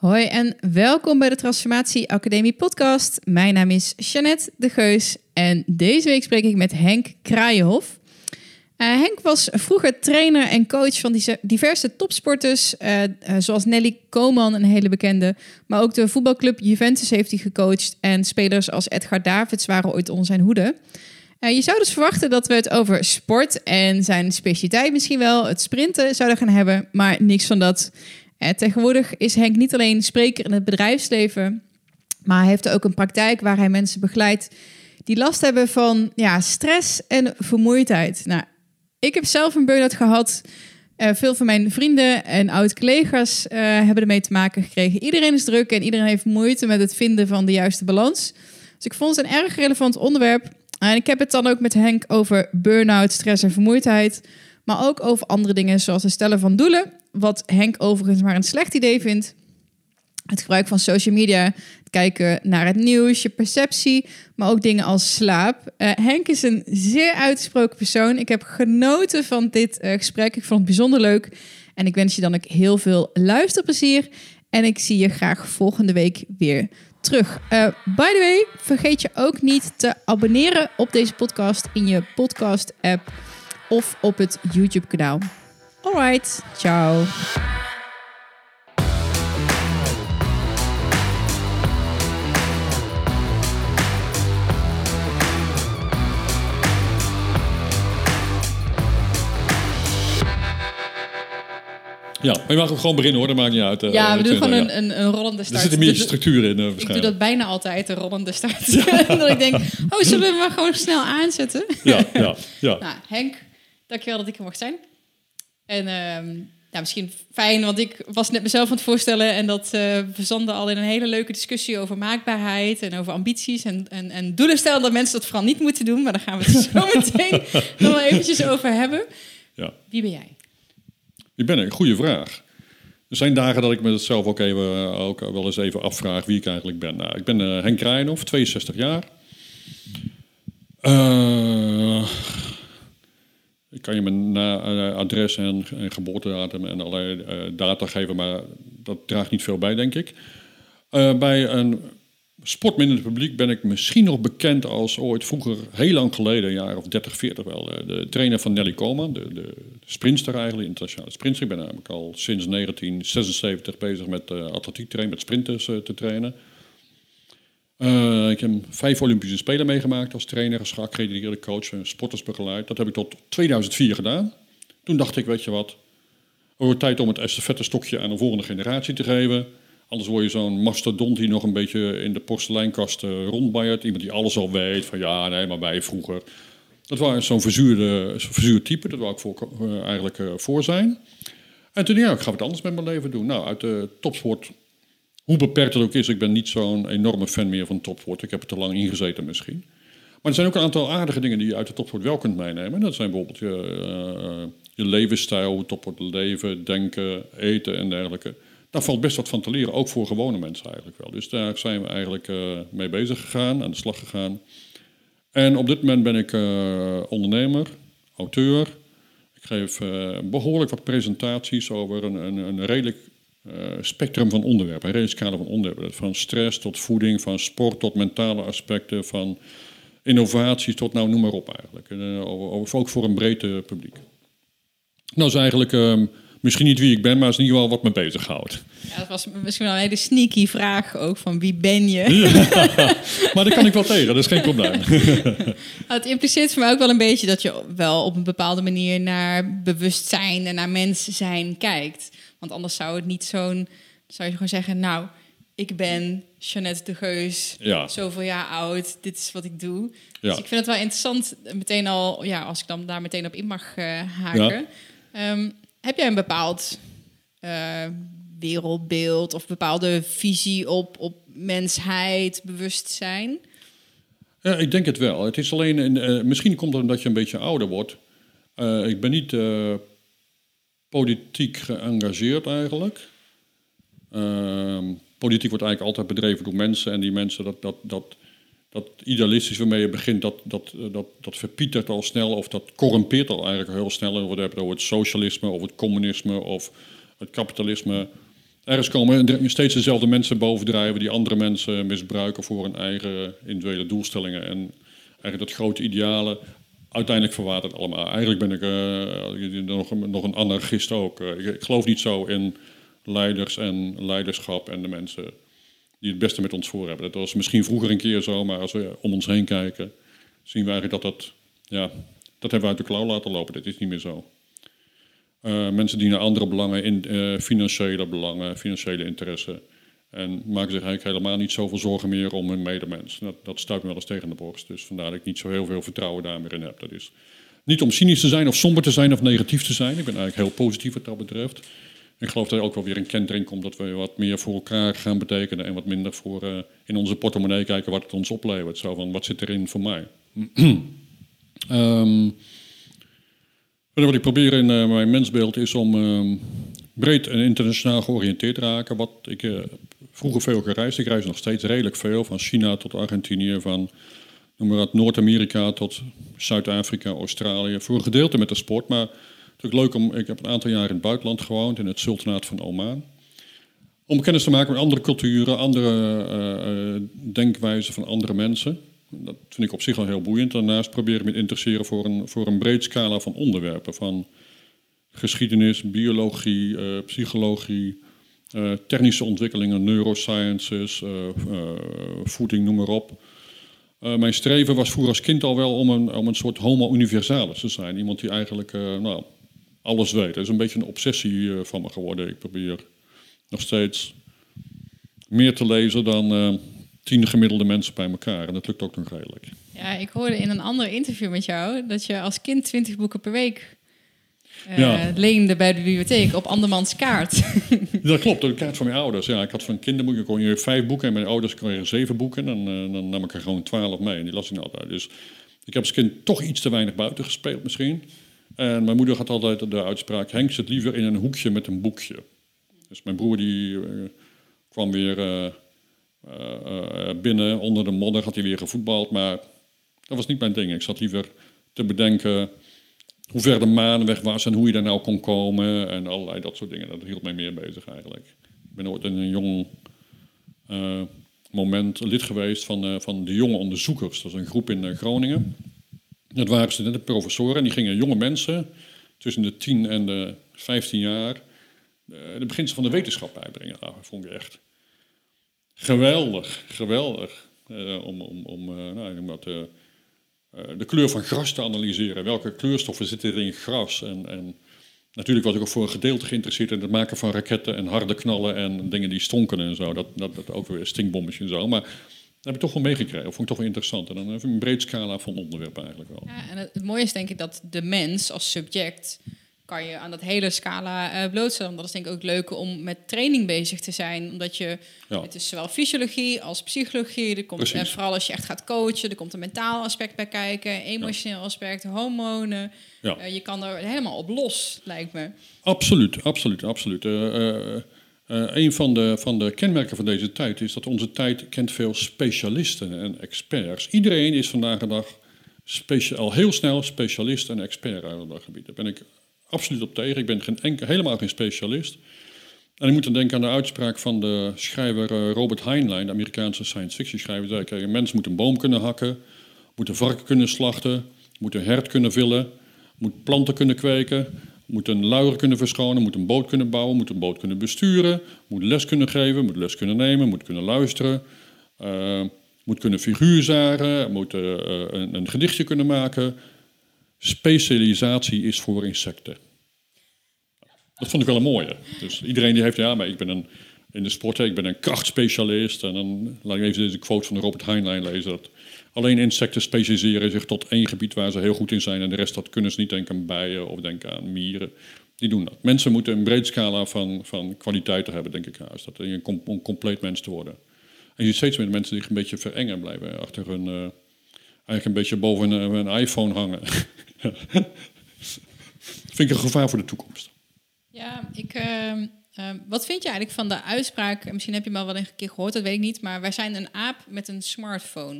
Hoi en welkom bij de Transformatie Academie podcast. Mijn naam is Jeannette de Geus en deze week spreek ik met Henk Kraaienhof. Uh, Henk was vroeger trainer en coach van diverse topsporters, uh, uh, zoals Nelly Koman, een hele bekende. Maar ook de voetbalclub Juventus heeft hij gecoacht en spelers als Edgar Davids waren ooit onder zijn hoede. je zou dus verwachten dat we het over sport en zijn specialiteit misschien wel, het sprinten, zouden gaan hebben, maar niks van dat. Tegenwoordig is Henk niet alleen spreker in het bedrijfsleven, maar hij heeft ook een praktijk waar hij mensen begeleidt die last hebben van ja, stress en vermoeidheid. Nou, ik heb zelf een burn-out gehad. Uh, veel van mijn vrienden en oud-collega's uh, hebben ermee te maken gekregen. Iedereen is druk en iedereen heeft moeite met het vinden van de juiste balans. Dus ik vond het een erg relevant onderwerp. En ik heb het dan ook met Henk over burn-out, stress en vermoeidheid. Maar ook over andere dingen zoals het stellen van doelen. Wat Henk overigens maar een slecht idee vindt. Het gebruik van social media, het kijken naar het nieuws, je perceptie, maar ook dingen als slaap. Uh, Henk is een zeer uitgesproken persoon. Ik heb genoten van dit uh, gesprek. Ik vond het bijzonder leuk. En ik wens je dan ook heel veel luisterplezier. En ik zie je graag volgende week weer terug. Uh, by the way, vergeet je ook niet te abonneren op deze podcast in je podcast-app of op het YouTube-kanaal. Alright, ciao. Ja, maar je mag ook gewoon beginnen hoor, dat maakt niet uit. Uh, ja, we doen gewoon een, een, een, rollende start. Er zit een beetje structuur in uh, Ik doe dat bijna altijd, een rollende start. Ja. dat ik denk, oh, zullen we maar gewoon snel aanzetten? Ja, ja, ja. nou, Henk, dankjewel dat ik er mocht zijn. En uh, nou, misschien fijn, want ik was net mezelf aan het voorstellen... en dat uh, verzande al in een hele leuke discussie over maakbaarheid... en over ambities en, en, en doelen stellen dat mensen dat vooral niet moeten doen. Maar daar gaan we het zo meteen nog wel eventjes over hebben. Ja. Wie ben jij? Wie ben ik? Een goede vraag. Er zijn dagen dat ik me zelf ook, even, ook wel eens even afvraag wie ik eigenlijk ben. Nou, ik ben uh, Henk Krijnhoff, 62 jaar. Uh, ik kan je mijn adres en, geboortedatum en allerlei data geven, maar dat draagt niet veel bij, denk ik. bij een sportminder publiek ben ik misschien nog bekend als ooit vroeger, heel lang geleden, een jaar of 30, 40 wel, eh, de trainer van Nelly Koman, de, de sprinster eigenlijk, internationale sprinter. Ik ben namelijk al sinds 1976 bezig met uh, atletiek trainen, met sprinters te trainen. Ik heb vijf Olympische Spelen meegemaakt als trainer, als geaccrediteerde coach en sporters begeleid. Dat heb ik tot 2004 gedaan. Toen dacht ik, weet je wat, het wordt tijd om het estafette stokje aan de volgende generatie te geven. Anders word je zo'n mastodont die nog een beetje in de porseleinkast uh, rondbaiert. Iemand die alles al weet. Van ja, nee, maar wij vroeger. Dat was zo'n verzuurde, verzuurd type. Dat wou ik voor, uh, eigenlijk voor zijn. En toen ja, ik ga wat anders met mijn leven doen. Nou, uit de topsport, hoe beperkt het ook is, ik ben niet zo'n enorme fan meer van topsport. Ik heb er te lang ingezeten misschien. Maar er zijn ook een aantal aardige dingen die je uit de topsport wel kunt meenemen. Dat zijn bijvoorbeeld je, je levensstijl, hoe topsport leven, denken, eten en dergelijke daar valt best wat van te leren, ook voor gewone mensen eigenlijk wel. Dus daar zijn we eigenlijk uh, mee bezig gegaan, aan de slag gegaan. En op dit moment ben ik uh, ondernemer, auteur. Ik geef behoorlijk wat presentaties over een, een, een redelijk spectrum van onderwerpen, een redelijk scala van onderwerpen. Van stress tot voeding, van sport tot mentale aspecten, van innovaties tot nou noem maar op eigenlijk. En, over, ook voor een breed publiek. Nou is eigenlijk ehm, misschien niet wie ik ben, maar is in ieder geval wat me bezighoudt. Ja, dat was misschien wel een hele sneaky vraag ook, van wie ben je? maar daar kan ik wel tegen, dat is geen probleem. het impliceert voor mij ook wel een beetje dat je wel op een bepaalde manier naar bewustzijn en naar mens zijn kijkt. Want anders zou het niet zo'n, zou je gewoon zeggen, nou, ik ben Jeannette de Geus, ja. zoveel jaar oud, dit is wat ik doe. Ja. Dus ik vind het wel interessant, meteen al, ja, als ik dan daar meteen op in mag uh, haken. Ja. Um, heb jij een bepaald uh, wereldbeeld of bepaalde visie op, op mensheid, bewustzijn? Ja, ik denk het wel. Het is alleen, uh, misschien komt het omdat je een beetje ouder wordt. Ik ben niet politiek geëngageerd eigenlijk. Ehm, politiek wordt eigenlijk altijd bedreven door mensen en die mensen, dat, dat, dat, dat idealistisch waarmee je begint, dat, dat, dat, dat verpietert al snel of dat corrumpeert al eigenlijk heel snel. En we hebben over het socialisme of het communisme of het kapitalisme. ergens komen steeds dezelfde mensen bovendrijven die andere mensen misbruiken voor hun eigen individuele doelstellingen. En eigenlijk dat grote idealen, uiteindelijk verwatert allemaal. Eigenlijk ben ik uh, nog, nog een anarchist ook. Uh, ik, geloof niet zo in leiders en leiderschap en de mensen die het beste met ons voor hebben. Dat was misschien vroeger een keer zo, maar als we om ons heen kijken, zien we eigenlijk dat dat, ja, dat hebben we uit de klauw laten lopen. Dit is niet meer zo. Uh, mensen dienen andere belangen, in, financiële belangen, financiële interesse. En maken zich eigenlijk helemaal niet zoveel zorgen meer om hun medemens. Dat, dat stuit me wel eens tegen de borst. Dus vandaar dat ik niet zo heel veel vertrouwen daar meer in heb. Dat is niet om cynisch te zijn of somber te zijn of negatief te zijn. Ik ben eigenlijk heel positief wat dat betreft. Ik geloof dat er ook wel weer een kentering komt dat we wat meer voor elkaar gaan betekenen en wat minder voor uh, in onze portemonnee kijken wat het ons oplevert. Zo van, wat zit erin voor mij? um, wat ik probeer in uh, mijn mensbeeld is om um, breed en internationaal georiënteerd te raken. Wat ik uh, vroeger veel gereisd, ik reis nog steeds redelijk veel, van China tot Argentinië, van noem maar Noord-Amerika tot Zuid-Afrika, Australië. Voor een gedeelte met de sport, maar natuurlijk leuk om. Ik heb een aantal jaar in het buitenland gewoond, in het sultanaat van Oman. Om kennis te maken met andere culturen, andere uh, denkwijzen van andere mensen. Dat vind ik op zich al heel boeiend. Daarnaast probeer ik me te interesseren voor een, voor een breed scala van onderwerpen. Van geschiedenis, biologie, uh, psychologie, uh, technische ontwikkelingen, neurosciences, uh, voeding, noem maar op. mijn streven was vroeger als kind al wel om een, om een soort homo universalis te zijn. Iemand die eigenlijk nou, alles weet. Dat is een beetje een obsessie van me geworden. Ik probeer nog steeds meer te lezen dan tien gemiddelde mensen bij elkaar. En dat lukt ook nog redelijk. Ja, ik hoorde in een ander interview met jou dat je als kind 20 boeken per week uh, Ja. leende bij de bibliotheek op andermans kaart. Dat klopt, de kaart van mijn ouders. Ja, ik had van kinderboeken kon je vijf boeken en mijn ouders kregen zeven boeken. En eh, dan nam ik er gewoon twaalf mee en die las ik altijd. Dus ik heb als kind toch iets te weinig buiten gespeeld misschien. En mijn moeder had altijd de uitspraak, Henk zit liever in een hoekje met een boekje. Dus mijn broer die eh, kwam weer eh, eh, eh, binnen onder de modder, had hij weer gevoetbald. Maar dat was niet mijn ding. Ik zat liever te bedenken hoe ver de maan weg was en hoe je daar nou kon komen en allerlei dat soort dingen. Dat hield mij meer bezig eigenlijk. Ik ben ooit in een jong eh, moment lid geweest van, eh, van de jonge onderzoekers. Dat is een groep in eh, Groningen. Dat waren studenten, professoren en die gingen jonge mensen tussen de 10 en de 15 jaar de beginselen van de wetenschap bijbrengen. Nou, dat vond ik echt geweldig, geweldig. om om, om nou, ik noem dat, de kleur van gras te analyseren. Welke kleurstoffen zitten er in gras? En, en natuurlijk was ik ook voor een gedeelte geïnteresseerd in het maken van raketten en harde knallen en dingen die stonken en zo. Dat, dat, dat ook weer stinkbommetjes en zo. Maar dat heb ik toch wel meegekregen. Dat vond ik toch wel interessant. En dan heb ik een breed scala van onderwerpen eigenlijk wel. Ja, en het, het mooie is denk ik dat de mens als subject kan je aan dat hele scala eh blootstellen. Dat is denk ik ook leuk om met training bezig te zijn. Omdat je, Ja. het is zowel fysiologie als psychologie. Er komt, en Precies. vooral als je echt gaat coachen, er komt een mentaal aspect bij kijken. Emotioneel aspect, hormonen. Ja. Eh, je kan er helemaal op los, lijkt me. Absoluut, absoluut, absoluut. Eh, eh, eh, een van de, van de kenmerken van deze tijd is dat onze tijd kent veel specialisten en experts. Iedereen is vandaag de dag specia- al heel snel specialist en expert uit dat gebied. Daar ben ik absoluut op tegen. Ik ben geen helemaal geen specialist. En ik moet dan denken aan de uitspraak van de schrijver eh, Robert Heinlein, de Amerikaanse science fiction schrijver. Die zei, een mens moet een boom kunnen hakken, moet een varken kunnen slachten, moet een hert kunnen villen, moet planten kunnen kweken, moet een luier kunnen verschonen, moet een boot kunnen bouwen, moet een boot kunnen besturen, moet les kunnen geven, moet les kunnen nemen, moet kunnen luisteren, eh, moet kunnen figuur zagen, moet eh, een, een gedichtje kunnen maken. Specialisatie is voor insecten. Dat vond ik wel een mooie. Dus iedereen die heeft, ja, maar ik ben een, in de sport, ik ben een krachtspecialist. En dan laat ik even deze quote van Robert Heinlein lezen. Dat alleen insecten specialiseren zich tot één gebied waar ze heel goed in zijn. En de rest, dat kunnen ze niet denken aan bijen of denken aan mieren. Die doen dat. Mensen moeten een breed scala van, van kwaliteiten hebben, denk ik. Huis. Dat om compleet mens te worden. En je ziet steeds meer mensen die een beetje verengen en blijven achter hun... eh, eigenlijk een beetje boven een, een iPhone hangen. Vind ik een gevaar voor de toekomst. Ja, ik, ehm, ehm, wat vind je eigenlijk van de uitspraak? Misschien heb je hem al wel een keer gehoord, dat weet ik niet. Maar wij zijn een aap met een smartphone.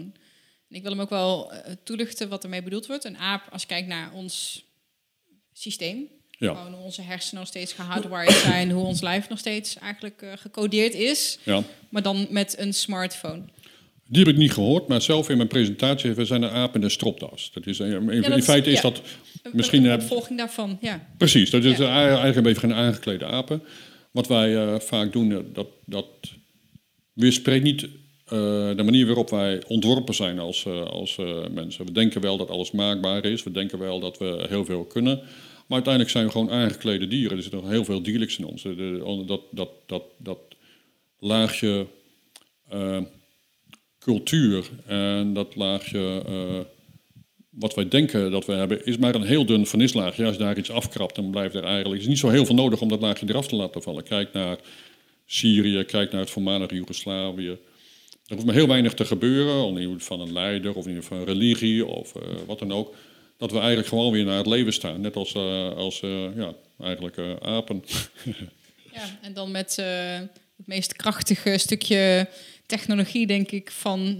En ik wil hem ook wel eh, toelichten wat ermee bedoeld wordt. Een aap, als je kijkt naar ons systeem. Ja. Gewoon hoe onze hersenen nog steeds gehardwired zijn, hoe ons lijf nog steeds eigenlijk eh, gecodeerd is, Ja. maar dan met een smartphone. Die heb ik niet gehoord, maar zelf in mijn presentatie, we zijn een aap in een stropdas. Dat is, in, in dat- feite is ja. dat Een- misschien... een eh, opvolging daarvan, ja. Precies, dat is eigenlijk een beetje geen aangeklede apen. Wat wij eh, vaak doen, eh, dat, dat weerspreekt niet de manier waarop wij ontworpen zijn als, als mensen. We denken wel dat alles maakbaar is, we denken wel dat we heel veel kunnen. Maar uiteindelijk zijn we gewoon aangeklede dieren. Er zit nog heel veel dierlijks in ons. De- de- dat, dat, dat, dat laagje cultuur en dat laagje eh, wat wij denken dat we hebben, is maar een heel dun vernislaagje. Als je daar iets afkrapt, dan blijft er eigenlijk... Is niet zo heel veel nodig om dat laagje eraf te laten vallen. Kijk naar Syrië, kijk naar het voormalige Joegoslavië. Er hoeft maar heel weinig te gebeuren, op niveau van een leider of geval een religie of eh, wat dan ook. Dat we eigenlijk gewoon weer naar het leven staan. Net als, eh, als ja, eigenlijk apen. ja. En dan met het meest krachtige stukje technologie, denk ik, van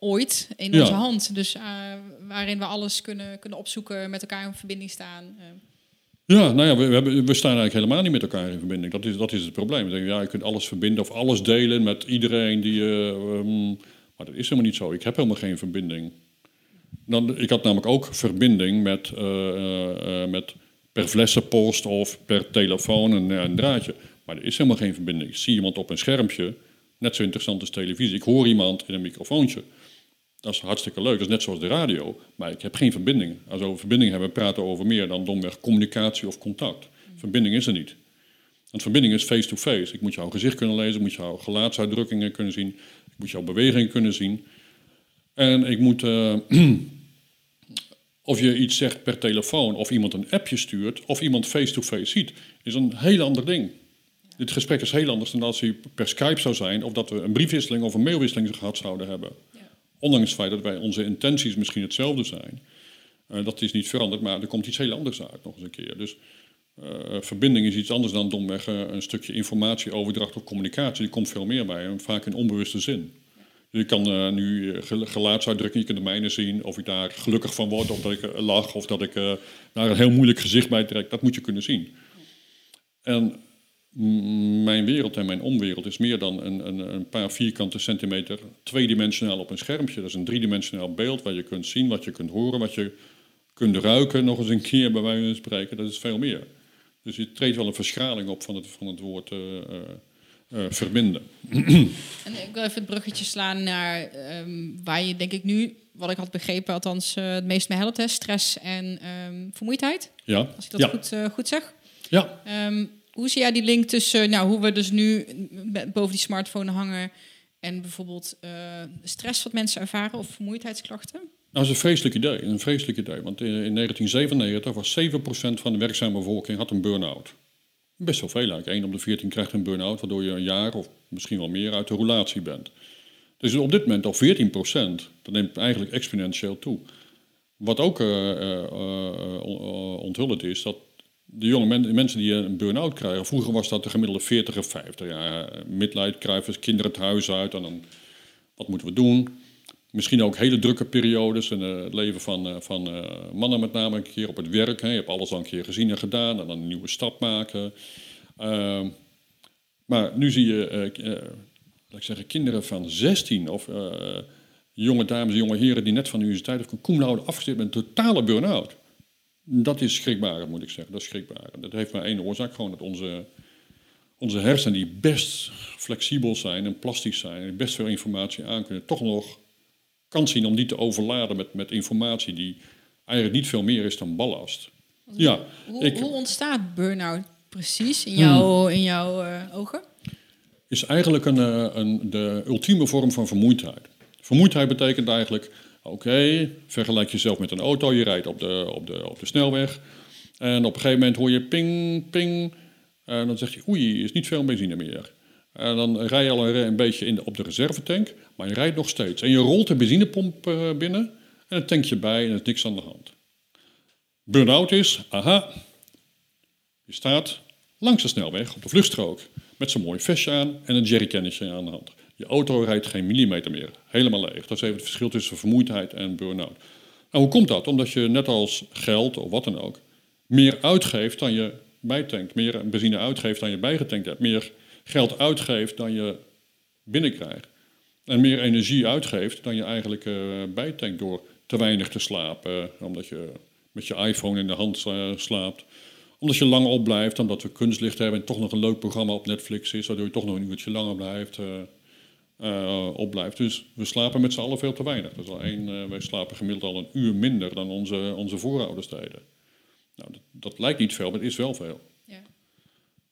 ooit in Ja. onze hand. Dus eh, waarin we alles kunnen, kunnen opzoeken, met elkaar in verbinding staan. eh. Ja, nou ja, we, we, hebben, we staan eigenlijk helemaal niet met elkaar in verbinding. Dat is, dat is het probleem. Denken, ja, je kunt alles verbinden of alles delen met iedereen die... eh, ehm, maar dat is helemaal niet zo. Ik heb helemaal geen verbinding. Dan, ik had namelijk ook verbinding met, met per flessenpost of per telefoon en een draadje. Maar er is helemaal geen verbinding. Ik zie iemand op een schermpje, net zo interessant als televisie. Ik hoor iemand in een microfoontje. Dat is hartstikke leuk, dat is net zoals de radio. Maar ik heb geen verbinding. Als we verbinding hebben, praten we over meer dan domweg communicatie of contact. Verbinding is er niet. Want verbinding is face-to-face. Ik moet jouw gezicht kunnen lezen, ik moet jouw gelaatsuitdrukkingen kunnen zien, ik moet jouw bewegingen kunnen zien. En ik moet, eh, of je iets zegt per telefoon, of iemand een appje stuurt, of iemand face-to-face ziet, is een heel ander ding. Dit gesprek is heel anders dan als hij per Skype zou zijn, of dat we een briefwisseling of een mailwisseling gehad zouden hebben. Ja. Ondanks het feit dat wij onze intenties misschien hetzelfde zijn. Eh, dat is niet veranderd, maar er komt iets heel anders uit nog eens een keer. Dus eh, verbinding is iets anders dan domweg eh, een stukje informatieoverdracht of communicatie. Die komt veel meer bij, en vaak in onbewuste zin. Dus je kan nu gel- gelaatsuitdrukkingen, je kunt de mijne zien, of ik daar gelukkig van word, of dat ik lach, of dat ik daar een heel moeilijk gezicht bij trek. Dat moet je kunnen zien. En mijn wereld en mijn omwereld is meer dan een, een, een paar vierkante centimeter tweedimensionaal op een schermpje. Dat is een driedimensionaal beeld waar je kunt zien, wat je kunt horen, wat je kunt ruiken, nog eens een keer bij wijze van spreken. Dat is veel meer. Dus je treedt wel een verschraling op van het, van het woord eh, eh, eh, verbinden. En ik wil even het bruggetje slaan naar ehm, waar je denk ik nu, wat ik had begrepen, althans het meest mee helpt, hè, stress en ehm, vermoeidheid. Ja, Als ik dat ja. goed, goed zeg. ja. Ehm, hoe zie jij die link tussen nou, hoe we dus nu boven die smartphone hangen en bijvoorbeeld eh, stress wat mensen ervaren of vermoeidheidsklachten? Nou, dat is een vreselijk idee. Een vreselijk idee. Want in, in 1997 was 7% van de werkzame bevolking had een burn-out. Best wel veel eigenlijk. 1 op de 14 krijgt een burn-out, waardoor je een jaar of misschien wel meer uit de roulatie bent. Dus op dit moment al 14%. Dat neemt eigenlijk exponentieel toe. Wat ook eh, eh, onthullend is, dat de jonge men- mensen die een burn-out krijgen, vroeger was dat de gemiddelde 40 of 50. Ja, midlife crisis, kinderen het huis uit en dan, wat moeten we doen? Misschien ook hele drukke periodes in eh, het leven van, eh, van eh, mannen met name een keer op het werk. Hè. Je hebt alles al een keer gezien en gedaan en dan een nieuwe stap maken. Ehm, maar nu zie je, eh, eh, laat ik zeggen, kinderen van 16 of eh, jonge dames en jonge heren die net van de universiteit of laude afgestudeerd met een totale burn-out. Dat is schrikbarend, moet ik zeggen. Dat is schrikbarend. Dat heeft maar één oorzaak, gewoon dat onze, onze hersenen, die best flexibel zijn en plastisch zijn en best veel informatie aan kunnen, toch nog kans zien om die te overladen met, met informatie die eigenlijk niet veel meer is dan ballast. Ja, Hoe, ik, hoe ontstaat burn-out precies in jouw, in jouw eh, ogen? is eigenlijk een, eh, een, de ultieme vorm van vermoeidheid. Vermoeidheid betekent eigenlijk, oké, vergelijk jezelf met een auto, je rijdt op de, op, de, op de snelweg en op een gegeven moment hoor je ping, ping, en dan zeg je, oei, is niet veel benzine meer. En dan rij je al een, beetje in op de reservetank, maar je rijdt nog steeds. En je rolt de benzinepomp eh, binnen en dan tank je bij en er is niks aan de hand. Burn-out is, aha, je staat langs de snelweg op de vluchtstrook met zo'n mooi vestje aan en een jerrycannetje aan de hand. Je auto rijdt geen millimeter meer, helemaal leeg. Dat is even het verschil tussen vermoeidheid en burn-out. Nou, hoe komt dat? Omdat je net als geld of wat dan ook meer uitgeeft dan je bijtankt. Meer benzine uitgeeft dan je bijgetankt hebt. Meer geld uitgeeft dan je binnenkrijgt. En meer energie uitgeeft dan je eigenlijk uh, bijtankt door te weinig te slapen. Omdat je met je iPhone in de hand uh, slaapt. Omdat je lang opblijft, omdat we kunstlicht hebben en toch nog een leuk programma op Netflix is. Waardoor je toch nog een uurtje langer blijft, uh, opblijft. Dus we slapen met z'n allen veel te weinig. Dat is al één, wij slapen gemiddeld al een uur minder dan onze, onze voorouders deden. Nou, dat, dat, lijkt niet veel, maar het is wel veel. Ja.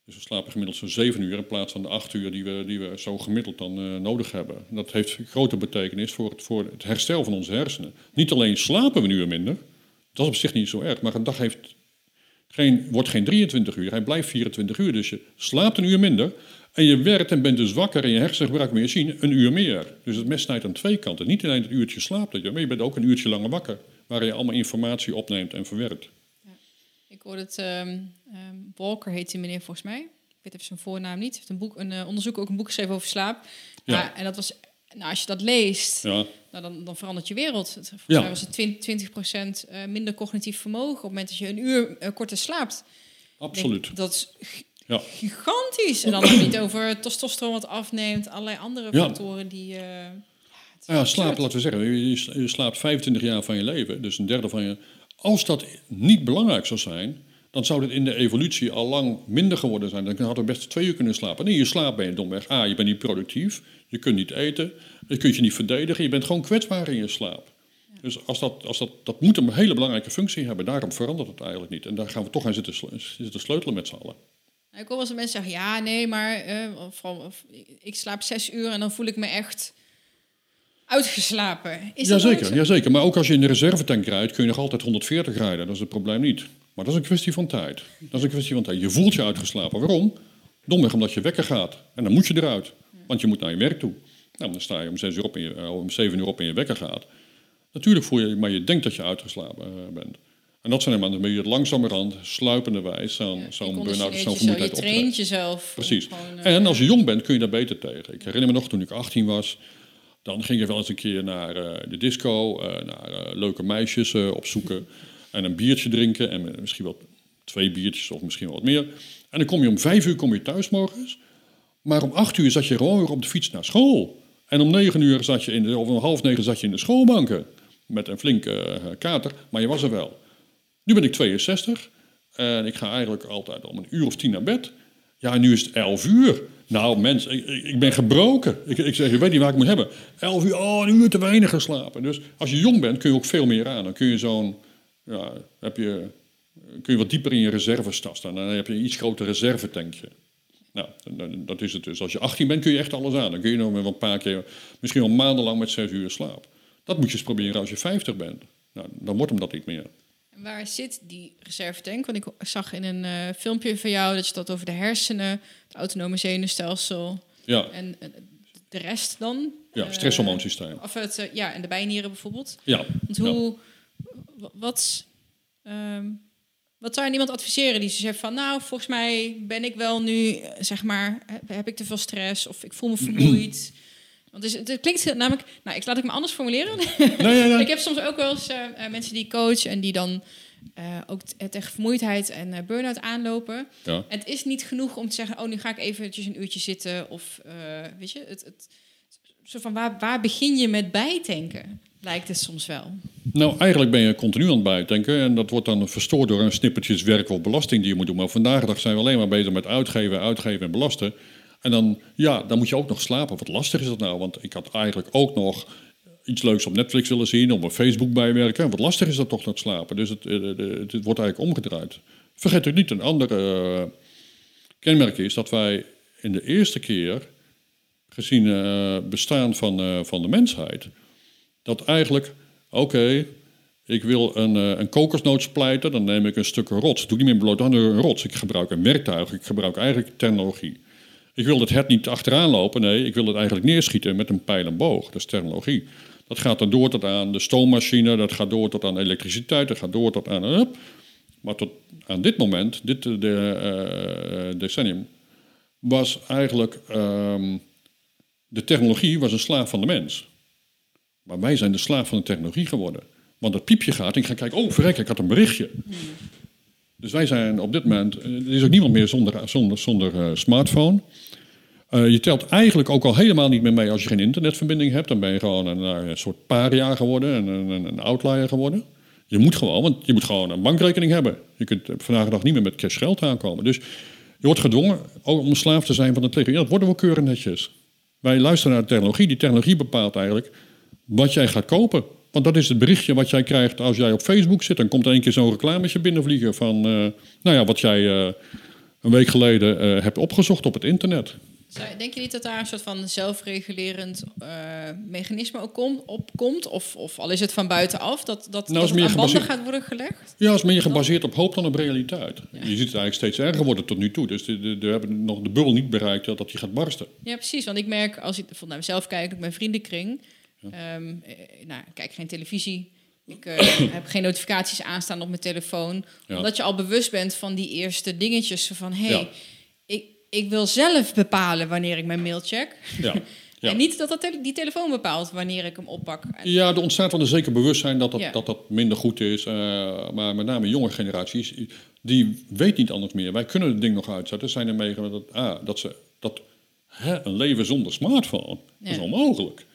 Dus we slapen gemiddeld zo'n zeven uur in plaats van de acht uur die we, die we zo gemiddeld dan uh, nodig hebben. Dat heeft grote betekenis voor het, voor het herstel van onze hersenen. Niet alleen slapen we een uur minder, dat is op zich niet zo erg, maar een dag heeft geen, wordt geen 23 uur, hij blijft 24 uur. Dus je slaapt een uur minder en je werkt en bent dus wakker en je hersenen gebruiken meer zien een uur meer. Dus het mes snijdt aan twee kanten. Niet alleen het uurtje slaapt, maar je bent ook een uurtje langer wakker, waar je allemaal informatie opneemt en verwerkt. Ik hoorde het, um, Walker heet die meneer volgens mij. Ik weet even zijn voornaam niet. Hij heeft een boek, een uh, onderzoek, ook een boek geschreven over slaap. Ja. en dat was, nou, als je dat leest, ja. nou, dan, dan verandert je wereld. Volgens ja. mij was het 20, 20% uh, minder cognitief vermogen op het moment dat je een uur uh, korter slaapt. Absoluut. dat is ja. gigantisch. En dan je niet over testosteron wat afneemt, allerlei andere factoren die... Uh, ja, slaap, laten we zeggen, je, je slaapt 25 jaar van je leven, dus een derde van je als dat niet belangrijk zou zijn, dan zou dit in de evolutie al lang minder geworden zijn. Dan hadden we best twee uur kunnen slapen. Nee, je slaapt ben je domweg. A, je bent niet productief, je kunt niet eten, je kunt je niet verdedigen, je bent gewoon kwetsbaar in je slaap. Dus als dat, als dat, dat moet een hele belangrijke functie hebben, daarom verandert het eigenlijk niet. En daar gaan we toch aan zitten, zitten sleutelen met z'n allen. Ik hoor wel eens mensen zeggen, ja, nee, maar uh, ik slaap zes uur en dan voel ik me echt uitgeslapen. Is jazeker, jazeker, maar ook als je in de reservetank rijdt, kun je nog altijd 140 rijden. Dat is het probleem niet. Maar dat is een kwestie van tijd. Dat is een kwestie van tijd. Je voelt je uitgeslapen. Waarom? Domweg omdat je wekker gaat. En dan moet je eruit. Want je moet naar je werk toe. Nou, dan sta je om, 6 uur op en je, om 7 uur op en je wekker gaat. Natuurlijk voel je, maar je denkt dat je uitgeslapen uh, bent. En dat zijn helemaal, dan ben je langzamerhand, sluipende wijs, zo'n ja, zo'n burn-out, zo'n vermoeidheid Je traint jezelf. Precies. en eh, als je jong bent, kun je daar beter tegen. Ik herinner me nog, toen ik 18 was, dan ging je wel eens een keer naar uh, de disco, uh, naar leuke meisjes opzoeken en een biertje drinken en misschien wel twee biertjes of misschien wel wat meer. En dan kom je om vijf uur kom je thuis morgens, maar om acht uur zat je gewoon weer op de fiets naar school. En om negen uur zat je in de, of om half negen zat je in de schoolbanken met een flinke kater, maar je was er wel. Nu ben ik 62 en ik ga eigenlijk altijd om een uur of tien naar bed. Ja, nu is het elf uur. Nou, mens, ik, ben gebroken. Ik, ik zeg, je weet niet waar ik moet hebben. Elf uur, oh, een uur te weinig geslapen. Dus als je jong bent, kun je ook veel meer aan. Dan kun je zo'n, ja, heb je, kun je wat dieper in je reserves tasten. Dan heb je een iets groter reservetankje. Nou, dat is het dus. Als je 18 bent, kun je echt alles aan. Dan kun je nog een paar keer, misschien wel maandenlang met zes uur slaap. Dat moet je eens proberen als je 50 bent. Nou, dan wordt hem dat niet meer. Waar zit die reservetank? Want ik zag in een uh, filmpje van jou dat je dat over de hersenen, het autonome zenuwstelsel ja. en uh, de rest dan. Ja, stresshormoonsysteem. Of het, ja, en de bijnieren bijvoorbeeld. Ja. Want hoe, wat, um, wat zou je iemand adviseren die zegt van, nou, volgens mij ben ik wel nu, zeg maar, heb ik te veel stress of ik voel me vermoeid. Want het, het, klinkt namelijk, nou, ik laat ik me anders formuleren. Nee, ik heb soms ook wel eens uh, mensen die coach en die dan uh, ook tegen vermoeidheid en uh, burn-out aanlopen. Ja. Het is niet genoeg om te zeggen, oh, nu ga ik eventjes een uurtje zitten. Of weet je, het, het, zo van waar, waar begin je met bijtanken? Lijkt het soms wel. Nou, eigenlijk ben je continu aan het bijtanken. En dat wordt dan verstoord door een snippertjes werk of belasting die je moet doen. Maar vandaag de dag zijn we alleen maar bezig met uitgeven, uitgeven en belasten. En dan, ja, dan moet je ook nog slapen. Wat lastig is dat nou? Want ik had eigenlijk ook nog iets leuks op Netflix willen zien, op mijn Facebook bijwerken. Wat lastig is dat toch nog slapen. Dus het, het, het, wordt eigenlijk omgedraaid. Vergeet ook niet, een andere kenmerk is dat wij in de eerste keer, gezien uh, bestaan van, van de mensheid, dat eigenlijk, oké, ik wil een, een kokosnoot splijten, dan neem ik een stuk rots. Doe niet meer bloot aan een rots. Ik gebruik een werktuig, ik gebruik eigenlijk technologie. Ik wil het het niet achteraan lopen, nee, ik wil het eigenlijk neerschieten met een pijl en boog. Dat is technologie. Dat gaat dan door tot aan de stoommachine, dat gaat door tot aan elektriciteit, dat gaat door tot aan... Maar tot aan dit moment, dit de, uh, decennium, was eigenlijk... Um, de technologie was een slaaf van de mens. Maar wij zijn de slaaf van de technologie geworden. Want dat piepje gaat en ik ga kijken, oh verrek, ik had een berichtje. Dus wij zijn op dit moment, eh, er is ook niemand meer zonder, zonder, zonder eh, smartphone. Eh, je telt eigenlijk ook al helemaal niet meer mee als je geen internetverbinding hebt. Dan ben je gewoon een, een soort paria geworden, een, een, een outlier geworden. Je moet gewoon, want je moet gewoon een bankrekening hebben. Je kunt vandaag de dag niet meer met cash geld aankomen. Dus je wordt gedwongen om slaaf te zijn van de technologie. dat worden we keurig netjes. Wij luisteren naar de technologie. Die technologie bepaalt eigenlijk wat jij gaat kopen. Want dat is het berichtje wat jij krijgt als jij op Facebook zit. Dan komt er een keer zo'n reclametje binnenvliegen van... Uh, nou ja, wat jij uh, een week geleden uh, hebt opgezocht op het internet. Denk je niet dat daar een soort van zelfregulerend mechanisme ook komt? Of, of al is het van buitenaf, dat, dat, nou, dat gaat worden gelegd? Ja, is meer gebaseerd op hoop dan op realiteit. Je ziet het eigenlijk steeds erger worden tot nu toe. Dus we hebben nog de bubbel niet bereikt dat die gaat barsten. Ja, precies. Want ik merk, als ik naar mezelf kijk, op mijn vriendenkring... Um, nou, ik kijk geen televisie. Ik uh, heb geen notificaties aanstaan op mijn telefoon. Omdat je al bewust bent van die eerste dingetjes. Van hé, hey, ik, ik wil zelf bepalen wanneer ik mijn mail check. Ja. en niet dat, dat die telefoon bepaalt wanneer ik hem oppak. Ja, er ontstaat wel een zeker bewustzijn dat dat, dat, dat minder goed is. Uh, maar met name jonge generaties, die weet niet anders meer. Wij kunnen het ding nog uitzetten. Zijn er mee dat, ah, dat ze dat hè, een leven zonder smartphone is onmogelijk.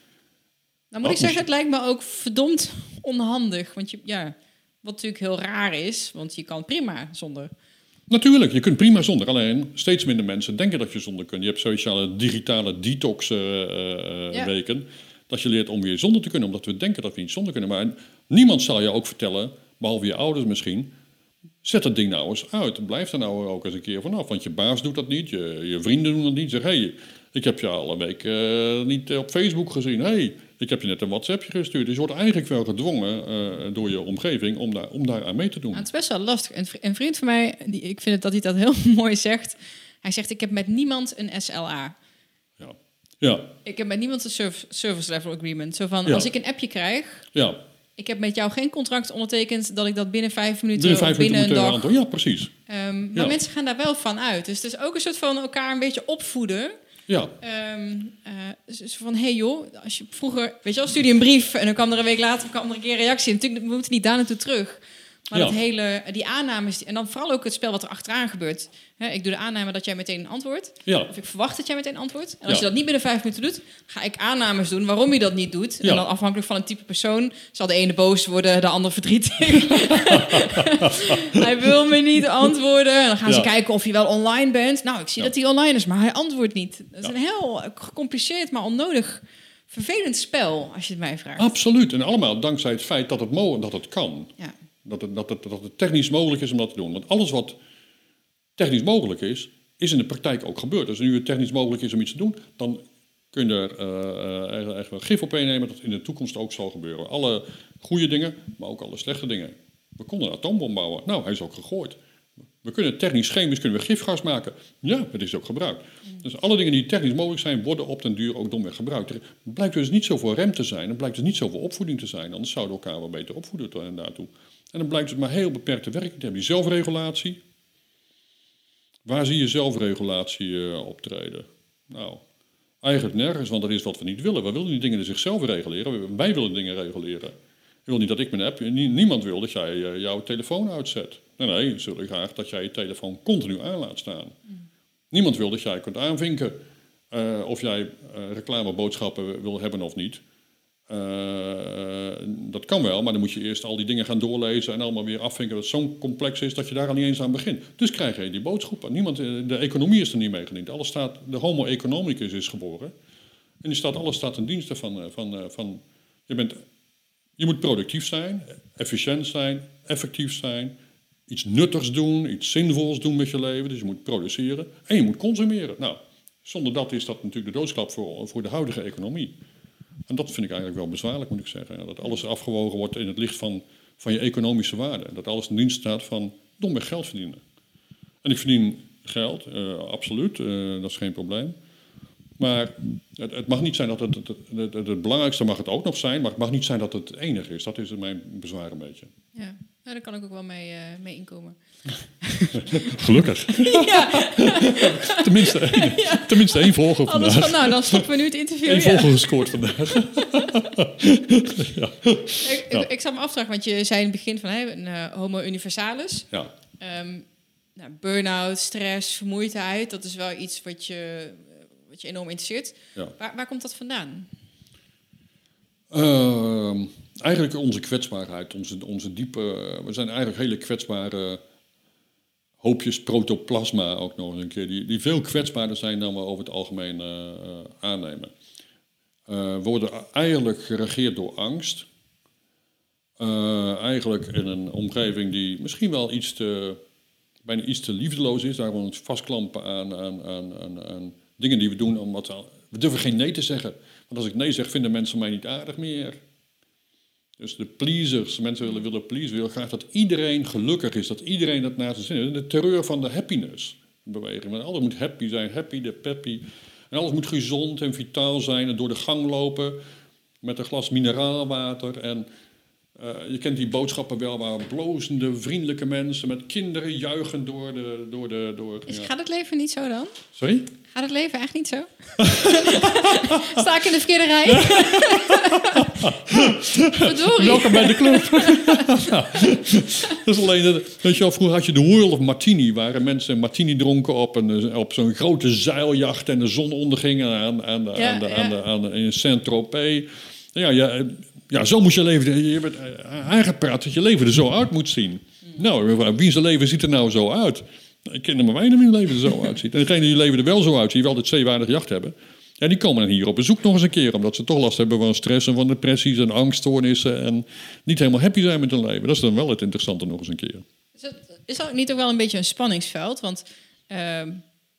Nou moet ik zeggen, het lijkt me ook verdomd onhandig. Want je, ja, wat natuurlijk heel raar is, want je kan prima zonder. Natuurlijk, je kunt prima zonder. Alleen steeds minder mensen denken dat je zonder kunt. Je hebt sociale digitale detox uh, uh, weken. Dat je leert om weer zonder te kunnen, omdat we denken dat we niet zonder kunnen. Maar niemand zal je ook vertellen, behalve je ouders misschien. Zet dat ding nou eens uit. Blijf er nou ook eens een keer vanaf. Want je baas doet dat niet, je, je vrienden doen dat niet. Zeg, hé, hey, ik heb je al een week uh, niet op Facebook gezien. hey, ik heb je net een WhatsAppje gestuurd. Dus je wordt eigenlijk wel gedwongen uh, door je omgeving om daar, om daar aan mee te doen. Nou, het is best wel lastig. Een vriend van mij, die, ik vind het dat hij dat heel mooi zegt. Hij zegt, ik heb met niemand een SLA. Ja. ja. Ik heb met niemand een service, service level agreement. Zo van, als ik een appje krijg... Ja. Ik heb met jou geen contract ondertekend dat ik dat binnen vijf minuten binnen, vijf binnen minuten een dag. Ja, precies. Um, maar mensen gaan daar wel van uit. Dus het is ook een soort van elkaar een beetje opvoeden. Ja. Um, van, hey joh, als je vroeger, weet je wel, stuurde een brief en dan kwam er een week later kwam er een keer een reactie. Natuurlijk, we niet daar naartoe terug. Maar dat hele, die aannames, en dan vooral ook het spel wat er achteraan gebeurt. ik doe de aanname dat jij meteen antwoordt. Ja. Of ik verwacht dat jij meteen antwoordt. En als je dat niet binnen vijf minuten doet, ga ik aannames doen waarom je dat niet doet. En dan afhankelijk van een type persoon zal de ene boos worden, de ander verdrietig. hij wil me niet antwoorden. En dan gaan ze kijken of je wel online bent. Nou, ik zie dat hij online is, maar hij antwoordt niet. Dat is een heel gecompliceerd, maar onnodig vervelend spel, als je het mij vraagt. Absoluut. En allemaal dankzij het feit dat het, mo dat het kan. Ja. Dat het, dat, dat het technisch mogelijk is om dat te doen. Want alles wat technisch mogelijk is, is in de praktijk ook gebeurd. Dus nu het technisch mogelijk is om iets te doen, dan kun je er uh, wel gif op innemen dat in de toekomst ook zal gebeuren. Alle goede dingen, maar ook alle slechte dingen. We konden een atoombom bouwen. Nou, hij is ook gegooid. We kunnen technisch-chemisch kunnen we gifgas maken. Ja, het is ook gebruikt. Dus alle dingen die technisch mogelijk zijn, worden op den duur ook domweg gebruikt. Er blijkt dus niet zoveel rem te zijn. Er blijkt dus niet zoveel opvoeding te zijn. Anders zouden we elkaar wel beter opvoeden daartoe. En dan blijkt het maar heel beperkt te werken te hebben. Die zelfregulatie. Waar zie je zelfregulatie uh, optreden? Nou, eigenlijk nergens, want dat is wat we niet willen. We willen die dingen zichzelf reguleren. Wij willen dingen reguleren. Ik wil niet dat ik mijn app... Niemand wil dat jij uh, jouw telefoon uitzet. Nee, nee, ze willen graag dat jij je telefoon continu aan laat staan. Niemand wil dat jij kunt aanvinken uh, of jij reclameboodschappen wil hebben of niet. Uh, dat kan wel, maar dan moet je eerst al die dingen gaan doorlezen en allemaal weer afvinken dat het zo complex is dat je daar al niet eens aan begint. Dus krijg je die boodschap. Niemand, eh, de economie is er niet mee gediend. Alles staat, de homo economicus is geboren. En die staat, alles staat ten dienste van, eh, van, van je, bent, je moet productief zijn, efficiënt zijn, effectief zijn, iets nuttigs doen, iets zinvols doen met je leven. Dus je moet produceren en je moet consumeren. Nou, zonder dat is dat natuurlijk de doodskap voor, voor de huidige economie. En dat vind ik eigenlijk wel bezwaarlijk, moet ik zeggen. Dat alles afgewogen wordt in het licht van, van je economische waarde. Dat alles in dienst staat van domweg geld verdienen. En ik verdien geld, uh, absoluut, uh, dat is geen probleem. Maar het, het, mag niet zijn dat het het, belangrijkste mag het ook nog zijn, maar het mag niet zijn dat het het enige is. Dat is mijn bezwaar een beetje. Ja, daar kan ik ook wel mee, uh, mee inkomen. Gelukkig. Ja. tenminste, één, ja. tenminste één volger vandaag. Van, nou, dan stoppen we nu het interview. Eén ja. volger gescoord vandaag. ja. Ik, ik, ik, zou me afvragen, want je zei in het begin van hè, een uh, homo universalis. Ja. Ehm, nou, burn-out, stress, vermoeidheid, dat is wel iets wat je, wat je enorm interesseert. Waar, waar komt dat vandaan? Ehm, eigenlijk onze kwetsbaarheid, onze, onze diepe... We zijn eigenlijk hele kwetsbare hoopjes protoplasma ook nog eens een keer. Die, die veel kwetsbaarder zijn dan we over het algemeen eh, eh, aannemen. We worden eigenlijk geregeerd door angst. Eigenlijk in een omgeving die misschien wel iets te, bijna iets te liefdeloos is. Daar we ons vastklampen aan, aan, aan, dingen die we doen. Omdat we durven geen nee te zeggen. Want als ik nee zeg, vinden mensen mij niet aardig meer. Dus de pleasers, mensen willen, willen pleasen, willen graag dat iedereen gelukkig is, dat iedereen dat naar zijn zin heeft. De terreur van de happiness beweging. Want alles moet happy zijn, happy de peppy. En alles moet gezond en vitaal zijn en door de gang lopen met een glas mineraalwater. En eh, je kent die boodschappen wel waar blozende, vriendelijke mensen met kinderen juichen door de... Door de door, Is, ja. Gaat het leven niet zo dan? Sorry? Gaat het leven echt niet zo? Sta ik in de verkeerde rij? Verdorie. Welkom bij de club. dat is alleen, dat, weet je wel, vroeger had je de World of Martini, waar mensen martini dronken op, een, op zo'n grote zeiljacht en de zon onderging aan, aan, Ja, aan, de, ja. aan, aan in Saint-Tropez. Ja, ja, ja, zo moest je leven. Je bent eh, aangepraat dat je leven er zo uit moet zien. Nou, wie zijn leven ziet er nou zo uit? Ik ken er maar weinig wie leven er zo uitziet. En degenen die leven er wel zo uitzien, die wel dit zeewaardig jacht hebben, ja, die komen dan hier op bezoek nog eens een keer. Omdat ze toch last hebben van stress en van depressies en angststoornissen. En niet helemaal happy zijn met hun leven. Dat is dan wel het interessante nog eens een keer. Is dat, is dat niet ook wel een beetje een spanningsveld? Want ehm,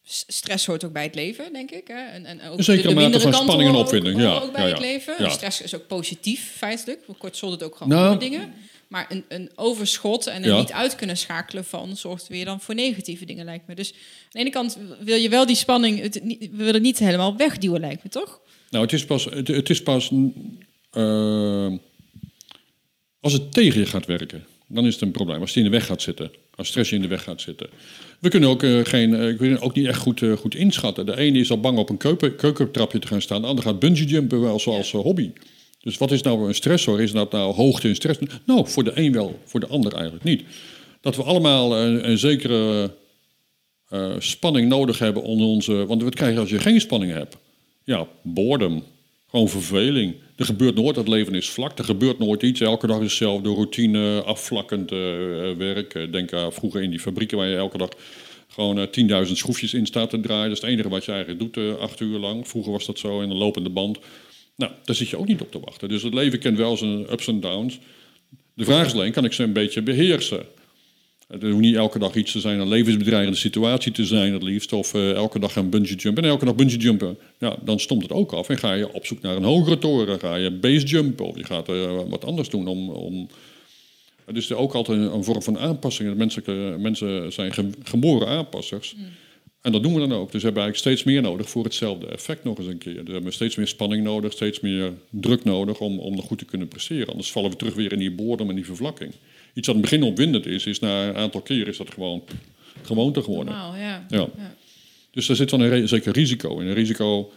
stress hoort ook bij het leven, denk ik. Hè? En, en ook de- de mate mindere van spanning en ook- opwinding, horen ja, ook bij ja, het ja. leven. Ja. Stress is ook positief, feitelijk. Kortsol het ook gewoon Nou, dingen. Maar een, een overschot en er niet uit kunnen schakelen van... zorgt weer dan voor negatieve dingen, lijkt me. Dus aan de ene kant wil je wel die spanning... Het, we willen het niet helemaal wegduwen, lijkt me, toch? Nou, het is pas, het, het is pas eh, als het tegen je gaat werken, dan is het een probleem. Als het in de weg gaat zitten, als stress in de weg gaat zitten. We kunnen ook, eh, geen, eh, we kunnen ook niet echt goed, eh, goed inschatten. De ene is al bang op een keuken, keukentrapje te gaan staan, de ander gaat bungee jumpen wel zoals eh, hobby. Dus wat is nou een stressor? Is dat nou hoogte en stress? Nou, voor de een wel, voor de ander eigenlijk niet. Dat we allemaal een, een zekere eh, spanning nodig hebben onder onze. Want wat krijg je als je geen spanning hebt? Ja, boredom. Gewoon verveling. Er gebeurt nooit, het leven is vlak. Er gebeurt nooit iets. Elke dag is hetzelfde routine, afvlakkend eh, eh, werk. Eh, Denk aan vroeger in die fabrieken waar je elke dag gewoon eh, 10.000 schroefjes in staat te draaien. Dat is het enige wat je eigenlijk doet, acht uur lang. Vroeger was dat zo in een lopende band. Nou, daar zit je ook niet op te wachten. Dus het leven kent wel zijn ups en downs. De vraag is alleen, kan ik ze een beetje beheersen? Het hoeft niet elke dag iets te zijn, een levensbedreigende situatie te zijn het liefst. Of eh, elke dag gaan bungee jumpen. En elke dag bungee jumpen, ja, dan stomt het ook af. En ga je op zoek naar een hogere toren. Ga je base jumpen of je gaat eh, wat anders doen. Om, om... Het is er ook altijd een, een vorm van aanpassing. Mensen, mensen zijn ge- geboren aanpassers. En dat doen we dan ook. Dus we hebben eigenlijk steeds meer nodig voor hetzelfde effect nog eens een keer. Dus we hebben steeds meer spanning nodig, steeds meer druk nodig om, om nog goed te kunnen presteren. Anders vallen we terug weer in die boredom en die vervlakking. Iets wat in het begin opwindend is, is na een aantal keren is dat gewoon gewoonte geworden. Normaal, ja. Ja. Dus daar zit dan een zeker risico in. Een risico,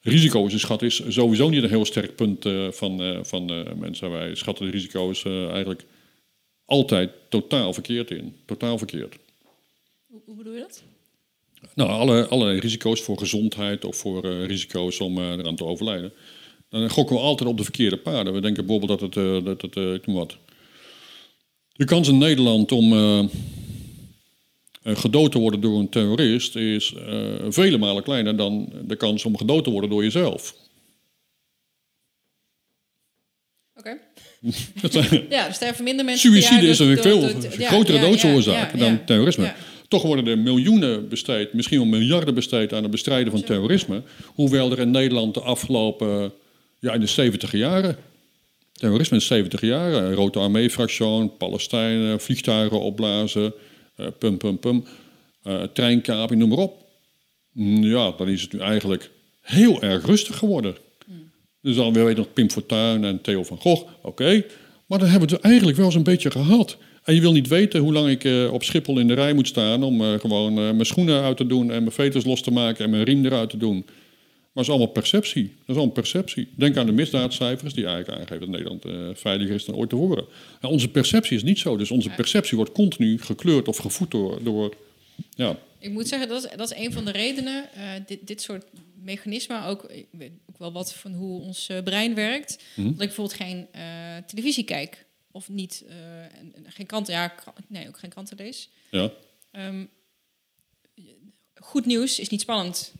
risico is, schat, is sowieso niet een heel sterk punt eh, van, eh, van eh, mensen. Wij schatten de risico's eigenlijk altijd totaal verkeerd in. Totaal verkeerd. Hoe, hoe bedoel je dat? Nou, alle, alle risico's voor gezondheid of voor risico's om eraan te overlijden. Dan gokken we altijd op de verkeerde paden. We denken bijvoorbeeld dat het, dat het ik noem wat. De kans in Nederland om eh, eh, gedood te worden door een terrorist is eh, vele malen kleiner dan de kans om gedood te worden door jezelf. Oké. Ja, er sterven minder mensen Suïcide is een veel door- ja, grotere ja, doodsoorzaak ja, dan terrorisme. Toch worden er miljoenen besteed, misschien wel miljarden besteed aan het bestrijden van terrorisme. Hoewel er in Nederland de afgelopen, ja in de 70 jaren, terrorisme in de 70 jaren, Rode Armee-fractie, Palestijnen, vliegtuigen opblazen, eh, pum pum pum, eh treinkaping, noem maar op. Mm, Ja, dan is het nu eigenlijk heel erg rustig geworden. Dus dan weer weet nog Pim Fortuyn en Theo van Gogh. Oké, maar dan hebben we het eigenlijk wel eens een beetje gehad. En je wil niet weten hoe lang ik eh, op Schiphol in de rij moet staan... om eh, gewoon eh, mijn schoenen uit te doen en mijn veters los te maken... en mijn riem eruit te doen. Maar het is allemaal perceptie. Dat is allemaal perceptie. Denk aan de misdaadcijfers die eigenlijk aangeven dat Nederland uh, veiliger is dan ooit tevoren. Nou, onze perceptie is niet zo. Dus onze perceptie wordt continu gekleurd of gevoed door... door ja. Ik moet zeggen, dat is, dat is een van de redenen. Uh, dit, dit soort mechanismen, ook, ik weet ook wel wat van hoe ons uh, brein werkt. Mm Dat ik bijvoorbeeld geen televisie kijk. Of niet, geen kranten, ja, nee, ook geen kranten lees. Ja. Um, goed nieuws is niet spannend.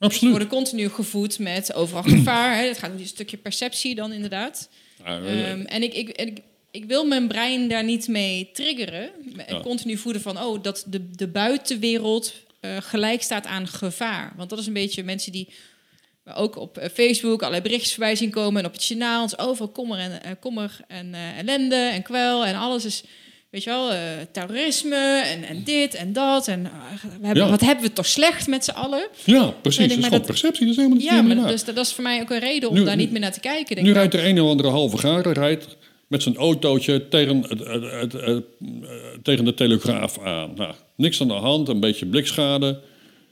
Absoluut. we worden continu gevoed met overal gevaar. Hè. Het gaat om een stukje perceptie dan inderdaad. Ja, um, en ik, ik, ik, ik, wil mijn brein daar niet mee triggeren. Ja. Continu voeden van, oh, dat de, de buitenwereld uh, gelijk staat aan gevaar. Want dat is een beetje mensen die ook op eh, Facebook allerlei berichtjes voorbij zien komen. En op het journaal. Overal kommer en, uh, kommer en uh, ellende en kwel en alles is weet je wel, uh, terrorisme en, en dit en dat. En uh, we hebben, ja. wat hebben we toch slecht met z'n allen? Ja, precies. Dat is gewoon perceptie. Dat is helemaal niet Ja, maar dus, dat is voor mij ook een reden om nu, daar niet meer naar te kijken. Denk nu rijdt er een of andere halve garen rijdt met zijn autootje tegen, tegen de telegraaf aan. Nou, niks aan de hand, een beetje blikschade.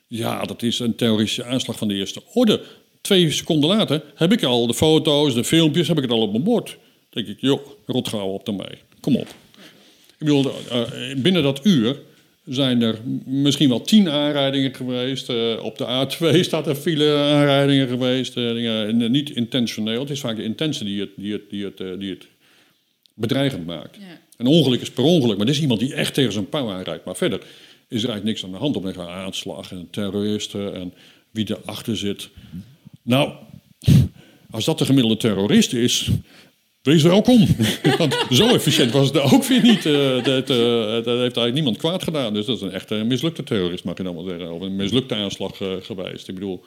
Ja, dat is een terroristische aanslag van de eerste orde. Twee seconden later heb ik al de foto's, de filmpjes, heb ik het al op mijn bord. Dan denk ik, joh, rot gauw op ermee. Kom op. Ik bedoel, uh, binnen dat uur zijn er misschien wel tien aanrijdingen geweest. Uh, op de A2 staat er file aanrijdingen geweest. Dingen, niet intentioneel. Het is vaak de intentie die het, die het, die het, die het bedreigend maakt. Ja. Een ongeluk is per ongeluk, maar dit is iemand die echt tegen zijn pauw aanrijdt. Maar verder is er eigenlijk niks aan de hand op een aanslag en terroristen en wie erachter zit. Nou, als dat de gemiddelde terrorist is, Wees welkom. Want zo efficiënt was het ook weer niet. Uh, dat, uh, dat, heeft eigenlijk niemand kwaad gedaan. Dus dat is een echte mislukte terrorist, mag je dan wel zeggen. Of een mislukte aanslag uh, geweest. Ik bedoel,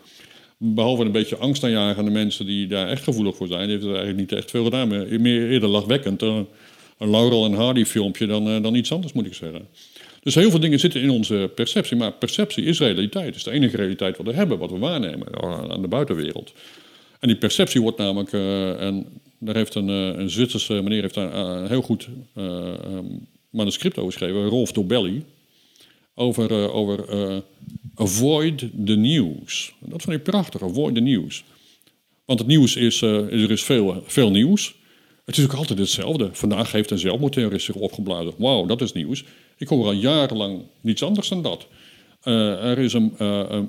behalve een beetje angst aanjagen aan de mensen die daar echt gevoelig voor zijn, heeft het eigenlijk niet echt veel gedaan. Meer eerder lachwekkend. een Laurel en Hardy filmpje dan, dan iets anders, moet ik zeggen. Dus heel veel dingen zitten in onze perceptie. Maar perceptie is realiteit. Het is de enige realiteit wat we hebben, wat we waarnemen aan de buitenwereld. En die perceptie wordt namelijk, en daar heeft een, eh, een Zwitserse meneer heeft daar een heel goed uh, manuscript over geschreven, Rolf Dobelli. Over, over avoid the news. Dat vond ik prachtig, avoid the news. Want het nieuws is, er is veel, veel nieuws. Het is ook altijd hetzelfde. Vandaag heeft een zelfmoordterrorist zich opgeblazen. Wauw, dat is nieuws. Ik hoor al jarenlang niets anders dan dat. er is een,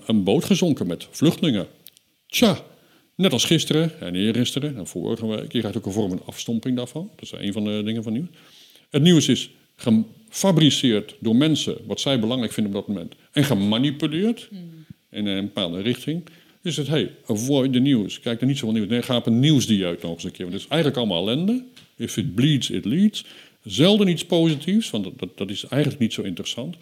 een boot gezonken met vluchtelingen. Tja, Net als gisteren en eergisteren en vorige week. Je krijgt ook een vorm van afstomping daarvan. Dat is een van de dingen van nieuws. Het nieuws is gefabriceerd door mensen wat zij belangrijk vinden op dat moment. En gemanipuleerd hmm. in een bepaalde richting. Dus het, hey, avoid the news. Kijk er niet zoveel nieuws. Nee, ga op een nieuwsdieet nog eens een keer. Want het is eigenlijk allemaal ellende. If it bleeds, it leads. Zelden iets positiefs, want dat, dat, dat is eigenlijk niet zo interessant.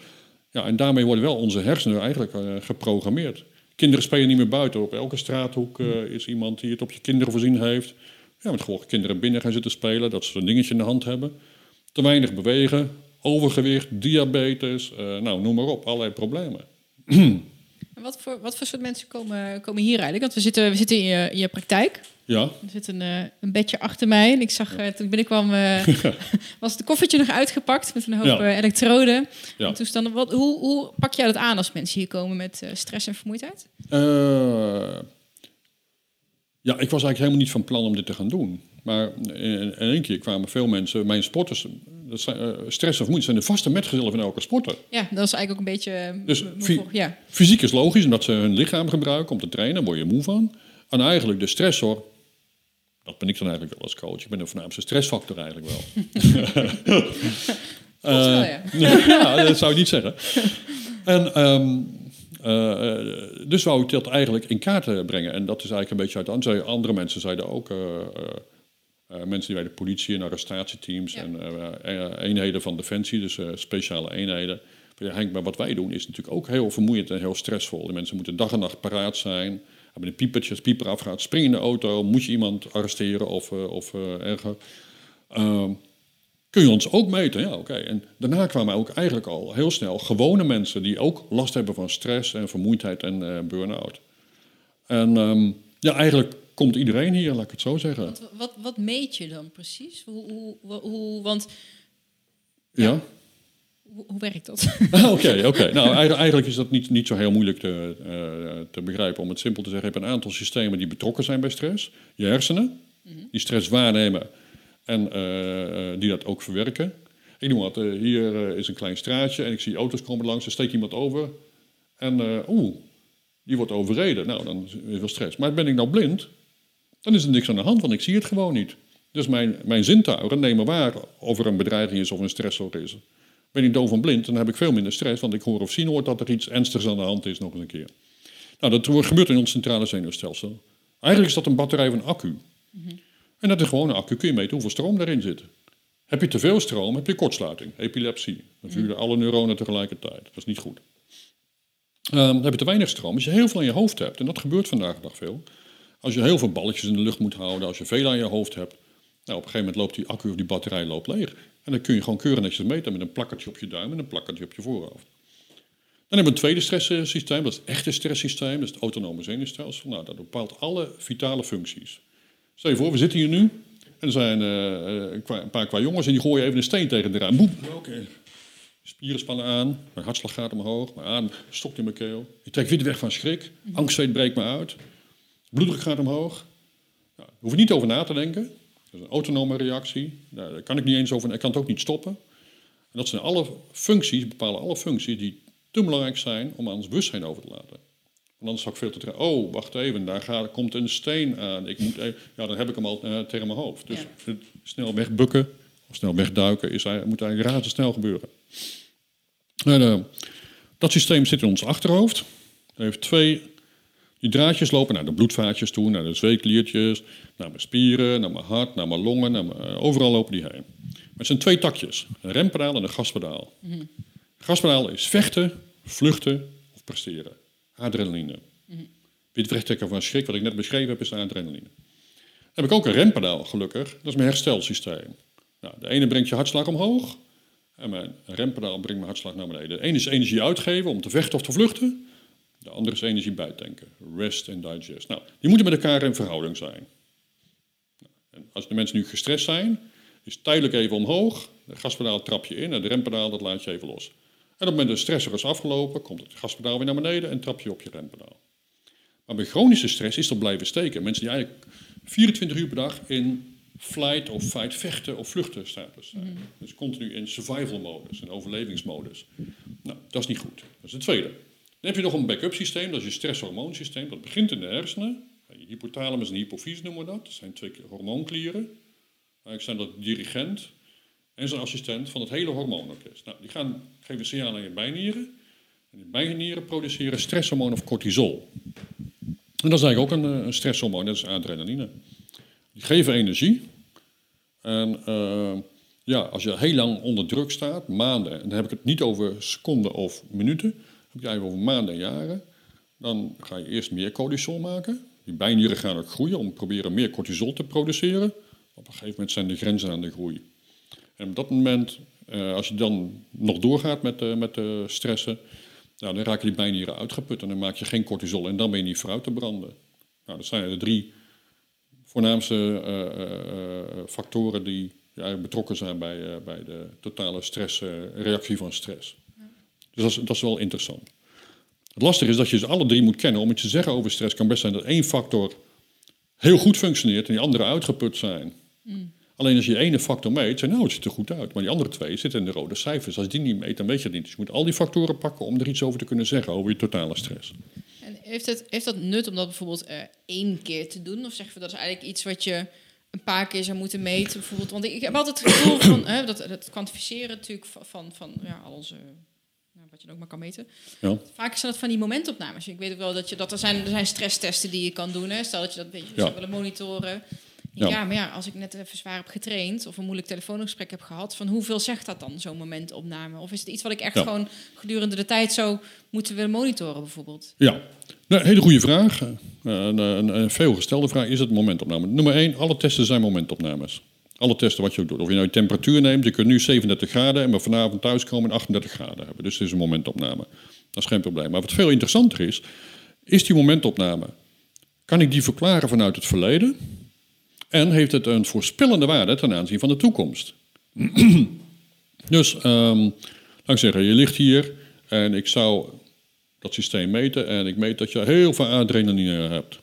Ja, en daarmee worden wel onze hersenen eigenlijk uh, geprogrammeerd. Kinderen spelen niet meer buiten. Op elke straathoek uh, is iemand die het op je kinderen voorzien heeft. Ja, met gewoon kinderen binnen gaan zitten spelen, dat ze een dingetje in de hand hebben. Te weinig bewegen, overgewicht, diabetes, uh, nou noem maar op, allerlei problemen. Wat voor, wat voor soort mensen komen, komen hier eigenlijk? Want we zitten, we zitten in, je, in je praktijk. Ja. Er zit een, uh, een bedje achter mij. En ik zag, uh, toen binnenkwam, uh, was het koffertje nog uitgepakt met een hoop ja. elektroden. Ja. En Wat, hoe, hoe pak jij dat aan als mensen hier komen met stress en vermoeidheid? ja, ik was eigenlijk helemaal niet van plan om dit te gaan doen. Maar in, één keer kwamen veel mensen, mijn sporters, dat zijn, stress of vermoeidheid zijn de vaste metgezellen van elke sporter. Ja, dat is eigenlijk ook een beetje. Dus ja. fysiek is logisch, omdat ze hun lichaam gebruiken om te trainen, word je moe van. En eigenlijk de stressor, dat ben ik dan eigenlijk wel als coach. Ik ben de voornaamste stressfactor eigenlijk wel. uh, ja. ja, dat zou ik niet zeggen. En um, uh, dus wou ik dat eigenlijk in kaart brengen. En dat is eigenlijk een beetje uit de andere mensen zeiden ook. Uh, mensen die bij de politie en arrestatieteams en eenheden van defensie, dus speciale eenheden. Ja, Henk, maar wat wij doen is natuurlijk ook heel vermoeiend en heel stressvol. De mensen moeten dag en nacht paraat zijn. Hebben een piepertje, als pieper afgaat, spring in de auto, moet je iemand arresteren of, of erger. Ehm, kun je ons ook meten? Ja, oké. En daarna kwamen ook eigenlijk al heel snel gewone mensen die ook last hebben van stress en vermoeidheid en uh, burn-out. En um, ja, eigenlijk komt iedereen hier, laat ik het zo zeggen. Wat, wat, wat meet je dan precies? Hoe, hoe, hoe want ja. ja. Hoe, werkt dat? Ah, Oké, oké. Nou, eigenlijk, is dat niet, niet zo heel moeilijk te, eh, te begrijpen. Om het simpel te zeggen, je hebt een aantal systemen die betrokken zijn bij stress. Je hersenen, die stress waarnemen en eh, eh, die dat ook verwerken. Ik noem wat, hier is een klein straatje en ik zie auto's komen langs. Er steekt iemand over en eh, oeh, die wordt overreden. Nou, dan is er veel stress. Maar ben ik nou blind, dan is er niks aan de hand, want ik zie het gewoon niet. Dus mijn, mijn zintuigen nemen waar of er een bedreiging is of een stressor is. Ben ik doof en blind, dan heb ik veel minder stress, want ik hoor of zien hoor dat er iets ernstigs aan de hand is nog eens een keer. Nou, dat gebeurt in ons centrale zenuwstelsel. Eigenlijk is dat een batterij van accu. En dat is gewoon een accu, kun je meten hoeveel stroom daarin zit. Heb je te veel stroom, heb je kortsluiting, epilepsie. Dan vuren alle neuronen tegelijkertijd. Dat is niet goed. Ehm, heb je te weinig stroom, als je heel veel in je hoofd hebt, en dat gebeurt vandaag de dag veel. Als je heel veel balletjes in de lucht moet houden, als je veel aan je hoofd hebt, nou, op een gegeven moment loopt die accu of die batterij loopt leeg. En dan kun je gewoon keurig netjes meten met een plakkertje op je duim en een plakkertje op je voorhoofd. Dan hebben we een tweede stresssysteem, dat is het echte stresssysteem, dat is het autonome zenuwstelsel. Nou, dat bepaalt alle vitale functies. Stel je voor, we zitten hier nu en er zijn eh, eh, een paar qua jongens en die gooien even een steen tegen de raam. Boem, oké. Spieren spannen aan, mijn hartslag gaat omhoog, mijn adem stokt in mijn keel. Ik trek wit weg van schrik, angstzweet breekt me uit, bloeddruk gaat omhoog. Nou, daar hoef ik niet over na te denken. Dat is een autonome reactie. Daar kan ik niet eens over, ik kan het ook niet stoppen. En dat zijn alle functies, bepalen alle functies die te belangrijk zijn om aan ons bewustzijn over te laten. Want anders zou ik veel te tra- Oh, wacht even, daar gaat, komt een steen aan. Ik moet even, ja, dan heb ik hem al eh, tegen mijn hoofd. Dus Ja. snel wegbukken of snel wegduiken is, moet eigenlijk razendsnel gebeuren. En, eh, dat systeem zit in ons achterhoofd. Het heeft twee die draadjes lopen naar de bloedvaatjes toe, naar de zweetkliertjes, naar mijn spieren, naar mijn hart, naar mijn longen. Naar mijn- overal lopen die heen. Maar het zijn twee takjes, een rempedaal en een gaspedaal. Gaspedaal is vechten, vluchten of presteren. Adrenaline. Wit wegtrekken van schrik, wat ik net beschreven heb, is adrenaline. Dan heb ik ook een rempedaal, gelukkig. Dat is mijn herstelsysteem. Nou, de ene brengt je hartslag omhoog. En mijn rempedaal brengt mijn hartslag naar beneden. De ene is energie uitgeven om te vechten of te vluchten. De andere is energie bijtanken. Rest en digest. Nou, die moeten met elkaar in verhouding zijn. Nou, en als de mensen nu gestrest zijn, is tijdelijk even omhoog. De gaspedaal trap je in en de rempedaal dat laat je even los. En op het moment dat de stressor is afgelopen, komt het gaspedaal weer naar beneden en trap je op je rempedaal. Maar bij chronische stress is dat blijven steken. Mensen die eigenlijk 24 uur per dag in flight of fight, vechten of vluchten status zijn. Dus continu in survival modus, in overlevingsmodus. Nou, dat is niet goed. Dat is het tweede. Dan heb je nog een backup systeem, dat is je stresshormoonsysteem. Dat begint in de hersenen. Je hypothalamus en hypofyse noemen we dat. Dat zijn twee hormoonklieren. Eigenlijk zijn dat dirigent en zijn assistent van het hele hormoonorkest. Nou, die gaan, geven signaal aan je bijnieren. En die bijnieren produceren stresshormoon of cortisol. En dat is eigenlijk ook een, eh, een stresshormoon, dat is adrenaline. Die geven energie. En eh, ja, als je heel lang onder druk staat, maanden, en dan heb ik het niet over seconden of minuten, heb eigenlijk over maanden en jaren, dan ga je eerst meer cortisol maken. Die bijnieren gaan ook groeien om te proberen meer cortisol te produceren. Op een gegeven moment zijn de grenzen aan de groei. En op dat moment, eh, als je dan nog doorgaat met, eh, met de stressen, nou, dan raken die bijnieren uitgeput en dan maak je geen cortisol en dan ben je niet vooruit te branden. Nou, dat zijn de drie voornaamste eh, eh, factoren die betrokken zijn bij, bij de totale stress, eh, reactie van stress. Dus dat is, dat is wel interessant. Het lastige is dat je ze alle drie moet kennen. Om iets te zeggen over stress kan best zijn dat één factor heel goed functioneert en die andere uitgeput zijn. Alleen als je ene factor meet, zijn nou, het ziet er goed uit. Maar die andere twee zitten in de rode cijfers. Als je die niet meet, dan weet je het niet. Dus je moet al die factoren pakken om er iets over te kunnen zeggen, over je totale stress. En heeft, het, heeft dat nut om dat bijvoorbeeld eh, één keer te doen? Of zeggen we dat is eigenlijk iets wat je een paar keer zou moeten meten? Bijvoorbeeld? Want ik, ik heb altijd het gevoel van hè, dat, dat kwantificeren natuurlijk van, van, van ja, al onze. Je ook maar kan meten. Ja. Vaak zijn dat van die momentopnames. Ik weet ook wel dat, je, dat er, zijn, er zijn stresstesten die je kan doen. Hè. Stel dat je dat een beetje Ja. willen monitoren. Ja. Ja. maar ja, als ik net even zwaar heb getraind of een moeilijk telefoongesprek heb gehad, van hoeveel zegt dat dan, zo'n momentopname? Of is het iets wat ik echt Ja. gewoon gedurende de tijd zou moeten willen monitoren, bijvoorbeeld? Ja, nou, hele goede vraag. Eh, Een, een, een veel gestelde vraag is het momentopname. Nummer één, alle testen zijn momentopnames. Alle testen wat je ook doet. Of je nou je temperatuur neemt, je kunt nu 37 graden en we vanavond thuiskomen en 38 graden hebben. Dus het is een momentopname. Dat is geen probleem. Maar wat veel interessanter is, is die momentopname. Kan ik die verklaren vanuit het verleden? En heeft het een voorspellende waarde ten aanzien van de toekomst? dus ehm, Laat zeggen, je ligt hier en ik zou dat systeem meten en ik meet dat je heel veel adrenaline hebt.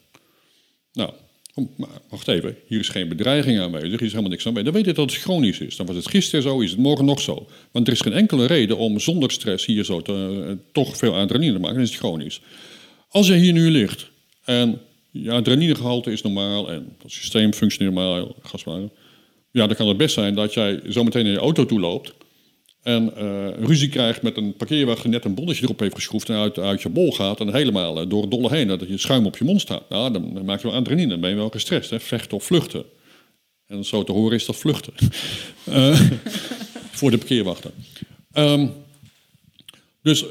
Maar wacht even, hier is geen bedreiging aanwezig, hier is helemaal niks aan. Dan weet je dat het chronisch is. Dan was het gisteren zo, is het morgen nog zo. Want er is geen enkele reden om zonder stress hier zo te, eh, toch veel adrenaline te maken, dan is het chronisch. Als je hier nu ligt en je adrenalinegehalte is normaal en het systeem functioneert normaal, ja, dan kan het best zijn dat jij zometeen in je auto toe loopt en uh, ruzie krijgt met een parkeerwagen net een bonnetje erop heeft geschroefd en uit, uit je bol gaat en helemaal uh, door het dolle heen, dat je schuim op je mond staat. Nou, dan, maak je wel adrenaline, dan ben je wel gestrest, hè? vechten of vluchten. En zo te horen is dat vluchten. uh, voor de parkeerwachten. Um, dus,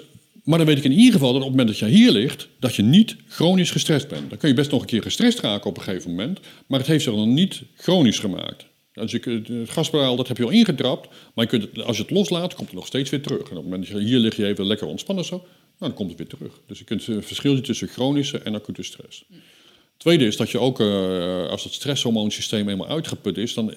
maar dan weet ik in ieder geval dat op het moment dat je hier ligt, dat je niet chronisch gestrest bent. Dan kun je best nog een keer gestrest raken op een gegeven moment, maar het heeft zich dan niet chronisch gemaakt. Als je, het gaspedaal dat heb je al ingetrapt, maar je kunt als je het loslaat, komt het nog steeds weer terug. En op het moment dat je hier lig je even lekker ontspannen zo, nou, dan komt het weer terug. Dus je kunt een verschil zien tussen chronische en acute stress. Tweede is dat je ook, uh, als het stresshormoonsysteem eenmaal uitgeput is, dan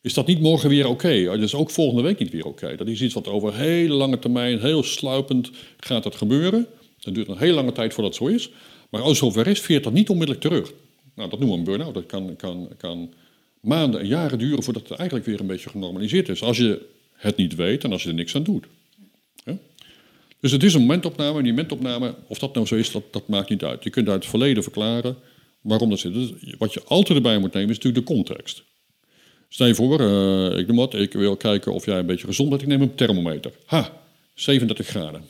is dat niet morgen weer oké. Okay. Dat is ook volgende week niet weer oké. Dat is iets wat over hele lange termijn, heel sluipend gaat dat gebeuren. Dat duurt een hele lange tijd voordat het zo is. Maar als het zover is, veert dat niet onmiddellijk terug. Nou, dat noemen we een burn-out. Dat kan, kan, kan maanden en jaren duren voordat het eigenlijk weer een beetje genormaliseerd is. Als je het niet weet en als je er niks aan doet. Ja? Dus het is een momentopname en die momentopname, of dat nou zo is, dat, dat maakt niet uit. Je kunt uit het verleden verklaren waarom dat zit. Dus wat je altijd erbij moet nemen is natuurlijk de context. Stel je voor, uh, ik noem wat, ik wil kijken of jij een beetje gezond bent. Ik neem een thermometer. Ha, 37 graden.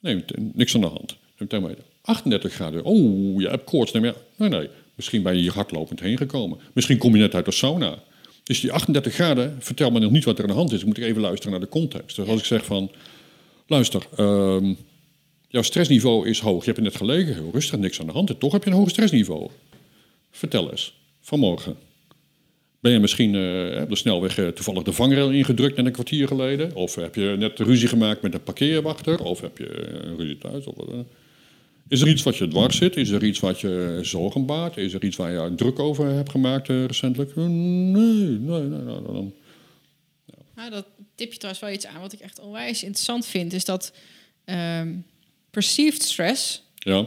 Nee, niks aan de hand. Een thermometer. 38 graden. Oh, je hebt koorts. Nee, nee, nee. Misschien ben je hier hardlopend heen gekomen. Misschien kom je net uit de sauna. Dus die 38 graden, vertel me nog niet wat er aan de hand is. moet ik even luisteren naar de context. Dus als ik zeg van, luister, um, jouw stressniveau is hoog. Je hebt net gelegen, heel rustig, niks aan de hand. En toch heb je een hoog stressniveau. Vertel eens, vanmorgen. Ben je misschien uh, op de snelweg uh, toevallig de vangrail ingedrukt net een kwartier geleden? Of heb je net ruzie gemaakt met een parkeerwachter? Of heb je uh, ruzie thuis? Of, is er iets wat je dwars zit? Is er iets wat je zorgen baart? Is er iets waar je druk over hebt gemaakt uh, recentelijk? Nee, nee, nee. nee, nee. Ja. Nou, dat tip je trouwens wel iets aan. Wat ik echt onwijs interessant vind, is dat um, perceived stress, ja.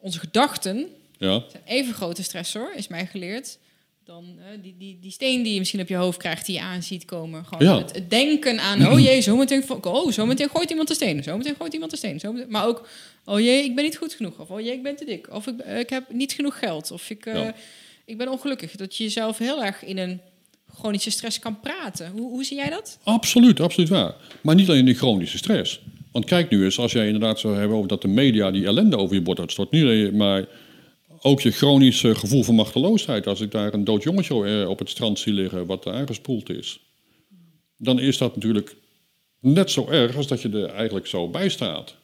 onze gedachten, ja. zijn even grote stressor, is mij geleerd, dan uh, die, die, die steen die je misschien op je hoofd krijgt, die je aan ziet komen. Gewoon Ja. het, het denken aan, oh jee, zometeen, oh, zometeen gooit iemand de steen. Zometeen gooit iemand de steen. Zometeen, maar ook, oh jee, ik ben niet goed genoeg. Of oh jee, ik ben te dik. Of ik, eh, ik heb niet genoeg geld. Of ik, eh, Ja. ik ben ongelukkig. Dat je jezelf heel erg in een chronische stress kan praten. Hoe, hoe zie jij dat? Absoluut, absoluut waar. Maar niet alleen die chronische stress. Want kijk nu eens, als jij inderdaad zou hebben over dat de media die ellende over je bord uitstort. Niet alleen maar ook je chronische gevoel van machteloosheid. Als ik daar een dood jongetje eh, op het strand zie liggen wat aangespoeld is. Dan is dat natuurlijk net zo erg als dat je er eigenlijk zo bij staat.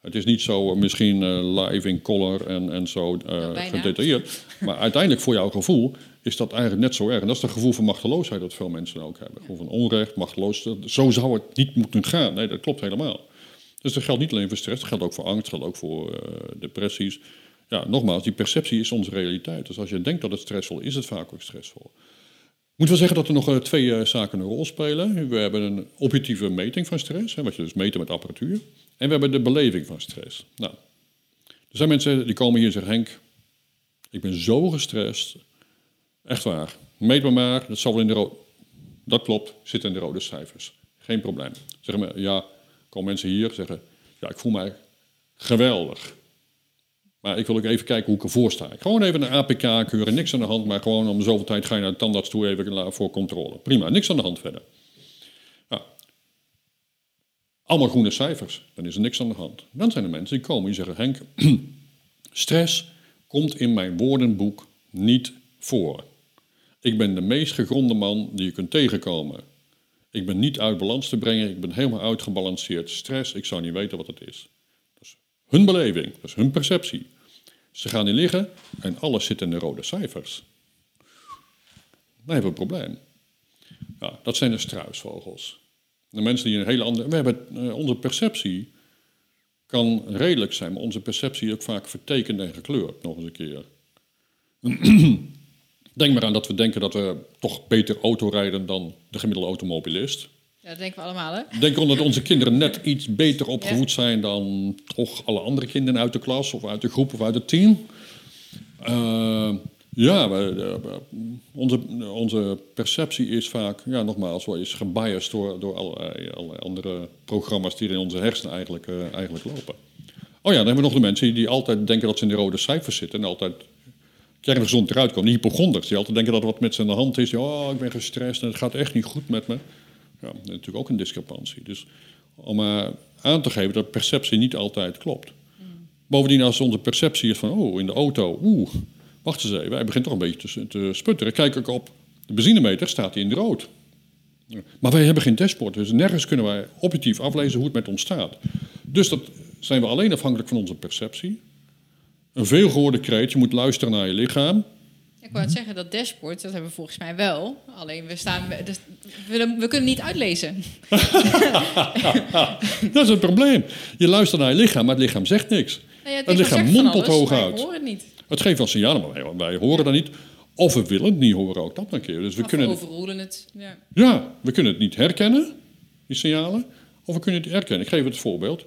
Het is niet zo eh, misschien eh, live in color en, en zo Nou, gedetailleerd. Maar uiteindelijk voor jouw gevoel is dat eigenlijk net zo erg. En dat is het gevoel van machteloosheid dat veel mensen ook hebben. Gevoel van onrecht, machteloos. Zo zou het niet moeten gaan. Nee, dat klopt helemaal. Dus dat geldt niet alleen voor stress, dat geldt ook voor angst, dat geldt ook voor depressies. Ja, nogmaals, die perceptie is onze realiteit. Dus als je denkt dat het stressvol is, is het vaak ook stressvol. Ik moet wel zeggen dat er nog eh, twee eh, zaken een rol spelen. We hebben een objectieve meting van stress, hè, wat je dus meten met apparatuur. En we hebben de beleving van stress. Nou, er zijn mensen die komen hier en zeggen: Henk, ik ben zo gestrest. Echt waar. Meet me maar, dat zal wel in de rode. Dat klopt, zit in de rode cijfers. Geen probleem. Zeggen we, ja, komen mensen hier zeggen: Ja, ik voel mij geweldig. Maar ik wil ook even kijken hoe ik ervoor sta. Gewoon even een APK keuren, niks aan de hand, maar gewoon om zoveel tijd ga je naar de tandarts toe even voor controle. Prima, niks aan de hand verder. Ja. Allemaal groene cijfers, dan is er niks aan de hand. Dan zijn er mensen die komen die zeggen: Henk, stress komt in mijn woordenboek niet voor. Ik ben de meest gegronde man die je kunt tegenkomen. Ik ben niet uit balans te brengen, ik ben helemaal uitgebalanceerd. Stress, ik zou niet weten wat het is. Dat is hun beleving, dat is hun perceptie. Ze gaan hier liggen en alles zit in de rode cijfers. Dan hebben we een probleem. Ja, dat zijn de struisvogels. De mensen die een hele andere. We hebben eh, onze perceptie kan redelijk zijn, maar onze perceptie is ook vaak vertekend en gekleurd, nog eens een keer. Denk maar aan dat we denken dat we toch beter auto rijden dan de gemiddelde automobilist. Ja, dat denken we allemaal, hè? Ik denk omdat onze kinderen net iets beter opgevoed zijn dan toch alle andere kinderen uit de klas of uit de groep of uit het team. Uh, ja, we, onze, onze perceptie is vaak, ja, nogmaals, wel is gebiased door, door allerlei, allerlei andere programma's die in onze hersenen eigenlijk, uh, eigenlijk lopen. Oh ja, dan hebben we nog de mensen die altijd denken dat ze in de rode cijfers zitten en altijd kerngezond eruit komen. Die hypochonders, die altijd denken dat er wat met ze aan de hand is. Oh, ik ben gestrest en het gaat echt niet goed met me. Ja, dat is natuurlijk ook een discrepantie. Dus om uh, aan te geven dat perceptie niet altijd klopt. Mm. Bovendien, als onze perceptie is van, oh, in de auto, oeh, wacht eens even, hij begint toch een beetje te, te sputteren. Kijk ik op de benzinemeter, staat hij in de rood. Maar wij hebben geen dashboard, dus nergens kunnen wij objectief aflezen hoe het met ons staat. Dus dat zijn we alleen afhankelijk van onze perceptie. Een veelgehoorde kreet, je moet luisteren naar je lichaam. Ik wou het zeggen, dat dashboard, dat hebben we volgens mij wel. Alleen we, staan, dus we, we kunnen niet uitlezen. dat is het probleem. Je luistert naar je lichaam, maar het lichaam zegt niks. Nou ja, het, het lichaam mompelt hooguit. We horen het niet. Het geeft wel signalen, maar wij, horen dat niet. Of we willen het niet horen, ook dat een keer. Dus we of kunnen we overroelen het. Ja. ja, we kunnen het niet herkennen, die signalen. Of we kunnen het herkennen. Ik geef het voorbeeld.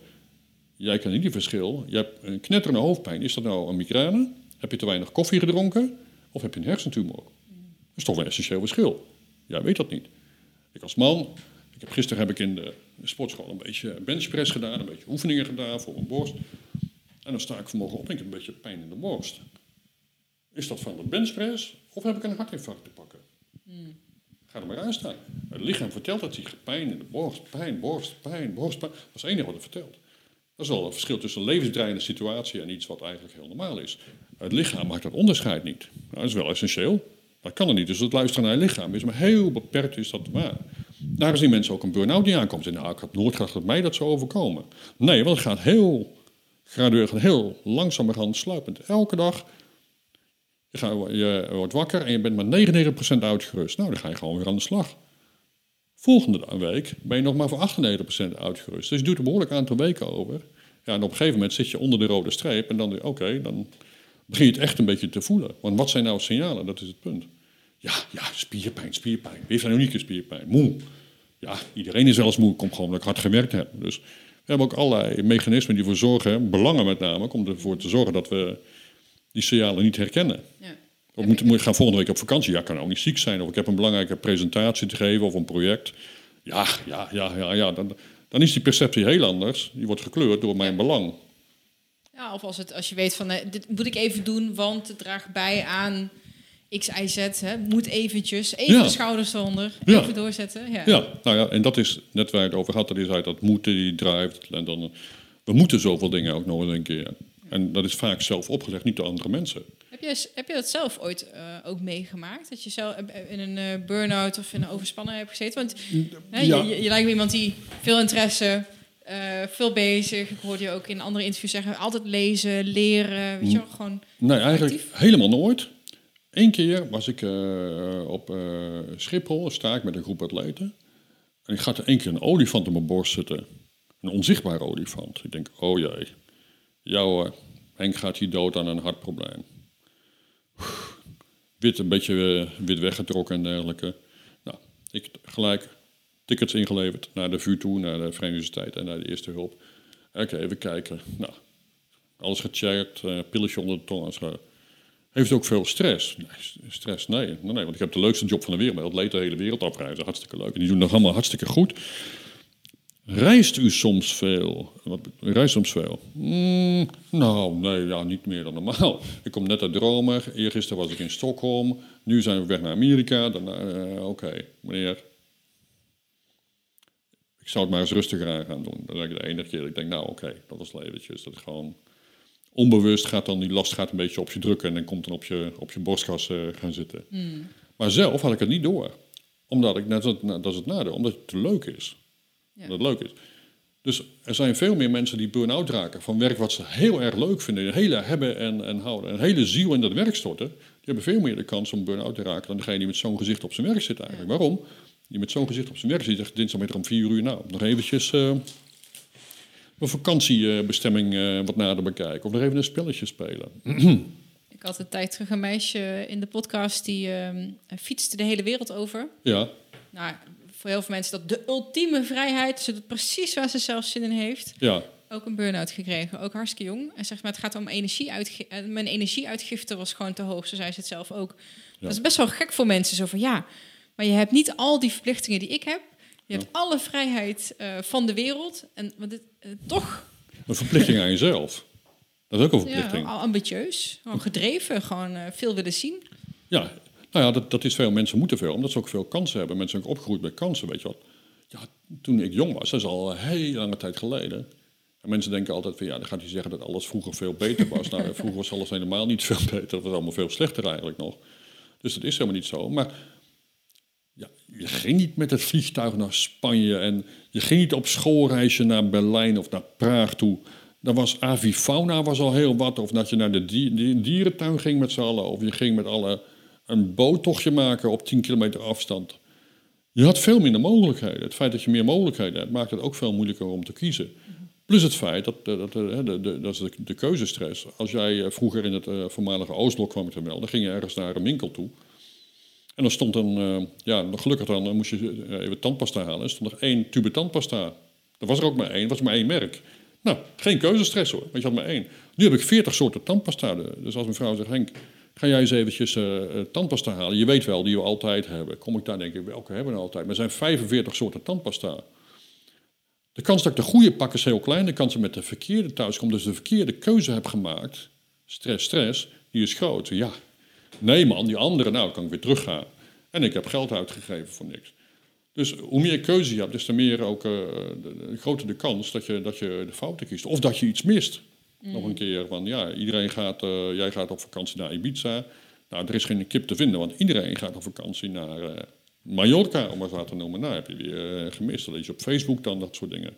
Jij kent niet die verschil. Je hebt een knetterende hoofdpijn. Is dat nou een migraine? Heb je te weinig koffie gedronken? Of heb je een hersentumor? Dat is toch een essentieel verschil. Jij weet dat niet. Ik als man, ik heb, gisteren heb ik in de sportschool een beetje benchpress gedaan, een beetje oefeningen gedaan voor mijn borst. En dan sta ik vanmorgen op en ik heb een beetje pijn in de borst. Is dat van de benchpress of heb ik een hartinfarct te pakken? Hmm. Ga er maar aan staan. Het lichaam vertelt dat hij pijn in de borst, pijn, borst, pijn, borst, pijn. Dat is het enige wat het vertelt. Dat is wel een verschil tussen een levensdraaiende situatie en iets wat eigenlijk heel normaal is. Het lichaam maakt dat onderscheid niet. Nou, dat is wel essentieel. Dat kan er niet. Dus het luisteren naar je lichaam is maar heel beperkt is dat waar. Daar zien mensen ook een burn-out die aankomt. En nou, ik had nooit gedacht dat mij dat zou overkomen. Nee, want het gaat heel gradueel, heel langzamerhand sluipend. Elke dag je, je wordt wakker en je bent maar 99% uitgerust. Nou, dan ga je gewoon weer aan de slag. Volgende week ben je nog maar voor 98% uitgerust. Dus je doet een behoorlijk aantal weken over. Ja, en op een gegeven moment zit je onder de rode streep en dan, oké, dan begin je het echt een beetje te voelen. Want wat zijn nou signalen? Dat is het punt. Ja, ja, spierpijn, spierpijn. Wie heeft een unieke spierpijn? Moe. Ja, iedereen is wel eens moe. Komt gewoon omdat ik hard gewerkt heb. Dus we hebben ook allerlei mechanismen die ervoor zorgen, belangen met name, om ervoor te zorgen dat we die signalen niet herkennen. Ja. Of moet, moet ik gaan volgende week op vakantie? Ja, kan ook niet ziek zijn. Of ik heb een belangrijke presentatie te geven of een project. Ja, ja, ja, ja, ja. Dan, dan is die perceptie heel anders. Die wordt gekleurd door mijn belang. Ja, of als, het, als je weet van, eh, dit moet ik even doen, want het draagt bij aan X, Y, Z. Hè. Moet eventjes, even de schouders eronder, even doorzetten. Ja. ja, nou ja, en dat is net waar je het over had. Dat is uit dat moeten, die drijft. En dan, we moeten zoveel dingen ook nog eens een keer. En dat is vaak zelf opgelegd, niet door andere mensen. Heb je, heb je dat zelf ooit uh, ook meegemaakt? Dat je zelf in een uh, burn-out of in een overspannen hebt gezeten? Want ja. je, je, lijkt me iemand die veel interesse, uh, veel bezig. Ik hoorde je ook in andere interviews zeggen, altijd lezen, leren. Weet je wel, gewoon Nee, eigenlijk helemaal nooit. Eén keer was ik op Schiphol, sta ik met een groep atleten. En ik had er één keer een olifant op mijn borst zitten. Een onzichtbare olifant. Ik denk, oh jee hoor, Henk gaat hier dood aan een hartprobleem. Wit, een beetje eh, wit weggetrokken en dergelijke. Nou, ik gelijk tickets ingeleverd naar de VU toe, naar de Verenigde Universiteit en naar de eerste hulp. Oké, even kijken. Nou, alles gecheckt, uh, pilletje onder de tong. Zo. Heeft ook veel stress? Nee, stress, nee. nee. Want ik heb de leukste job van de wereld. Leed de hele wereld afreizen. Hartstikke leuk. En die doen nog allemaal hartstikke goed. Reist u soms veel? Wat, reist soms veel? Mm, nou, nee, ja, niet meer dan normaal. Ik kom net uit Rome. Eergisteren was ik in Stockholm. Nu zijn we weg naar Amerika. Uh, Oké, meneer. Ik zou het maar eens rustiger aan gaan doen. Dat ik de enige keer. Ik denk, nou, oké, dat was leventjes. Dat gewoon onbewust gaat dan die last gaat een beetje op je drukken en dan komt dan op je, op je borstkas uh, gaan zitten. Mm. Maar zelf had ik het niet door. Omdat ik, net dat is het nadeel, omdat het te leuk is. Ja. Dat leuk is. Dus er zijn veel meer mensen die burn-out raken van werk wat ze heel erg leuk vinden, een hele hebben en, en houden, een hele ziel in dat werk storten. Die hebben veel meer de kans om burn-out te raken dan degene die met zo'n gezicht op zijn werk zit eigenlijk. Waarom? Die met zo'n gezicht op zijn werk zit, zegt dinsdagmiddag om vier uur, nou, nog eventjes uh, een vakantiebestemming uh, wat nader bekijken. Of nog even een spelletje spelen. Ik had een tijd terug een meisje in de podcast die uh, fietste de hele wereld over. Ja. Nou, voor heel veel mensen dat de ultieme vrijheid. Ze doet precies waar ze zelf zin in heeft. Ja, Ook een burn-out gekregen, ook hartstikke jong. En zegt maar, het gaat om energieuitgifte. eh, Mijn energieuitgifte was gewoon te hoog, zo zei ze het zelf ook. Dat is best wel gek voor mensen. Zo van ja, maar je hebt niet al die verplichtingen die ik heb. Je hebt alle vrijheid eh, van de wereld. En dit, eh, toch een verplichting aan jezelf. Dat is ook een ja, verplichting. al ambitieus, gewoon gedreven, gewoon eh, veel willen zien. Ja, nou ja, dat, dat is veel. Mensen moeten veel, omdat ze ook veel kansen hebben. Mensen zijn ook opgegroeid met kansen, weet je wat. Ja, toen ik jong was, dat is al een hele lange tijd geleden. En mensen denken altijd van, ja, dan gaat hij zeggen dat alles vroeger veel beter was. nou, vroeger was alles helemaal niet veel beter. Dat was allemaal veel slechter eigenlijk nog. Dus dat is helemaal niet zo. Maar ja, je ging niet met het vliegtuig naar Spanje en je ging niet op schoolreisje naar Berlijn of naar Praag toe. Dan was avifauna was al heel wat. Of dat je naar de di- di- dierentuin ging met z'n allen. Of je ging met alle een boottochtje maken op 10 kilometer afstand. Je had veel minder mogelijkheden. Het feit dat je meer mogelijkheden hebt, maakt het ook veel moeilijker om te kiezen. Plus het feit, dat, dat, dat, eh, dat is de, keuzestress. Als jij eh, vroeger in het eh, voormalige Oostblok kwam te melden, dan ging je ergens naar een winkel toe. En dan stond een, eh, ja, gelukkig dan, dan moest je eh, even tandpasta halen. Er stond nog één tube tandpasta. Er was er ook maar één, was maar één merk. Nou, geen keuzestress hoor, want je had maar één. Nu heb ik veertig soorten tandpasta. Dus als mijn vrouw zegt, Henk, ga jij eens eventjes eh, tandpasta halen? Je weet wel, die we altijd hebben. Kom ik daar denk ik, welke hebben we altijd? Maar er zijn 45 soorten tandpasta. De kans dat ik de goede pak is heel klein. De kans dat ik met de verkeerde thuis kom, dus de verkeerde keuze heb gemaakt. Stress, stress, die is groot. Ja, nee man, die andere, nou kan ik weer teruggaan. En ik heb geld uitgegeven voor niks. Dus hoe meer keuze je hebt, des te meer ook eh, de, de groter de kans dat je, dat je de fouten kiest. Of dat je iets mist. Nog een keer van, ja, iedereen gaat, eh, jij gaat op vakantie naar Ibiza. Nou, er is geen kip te vinden, want iedereen gaat op vakantie naar eh, Mallorca, om maar wat te noemen. Nou, heb je weer gemist. Dat lees je op Facebook dan, dat soort dingen.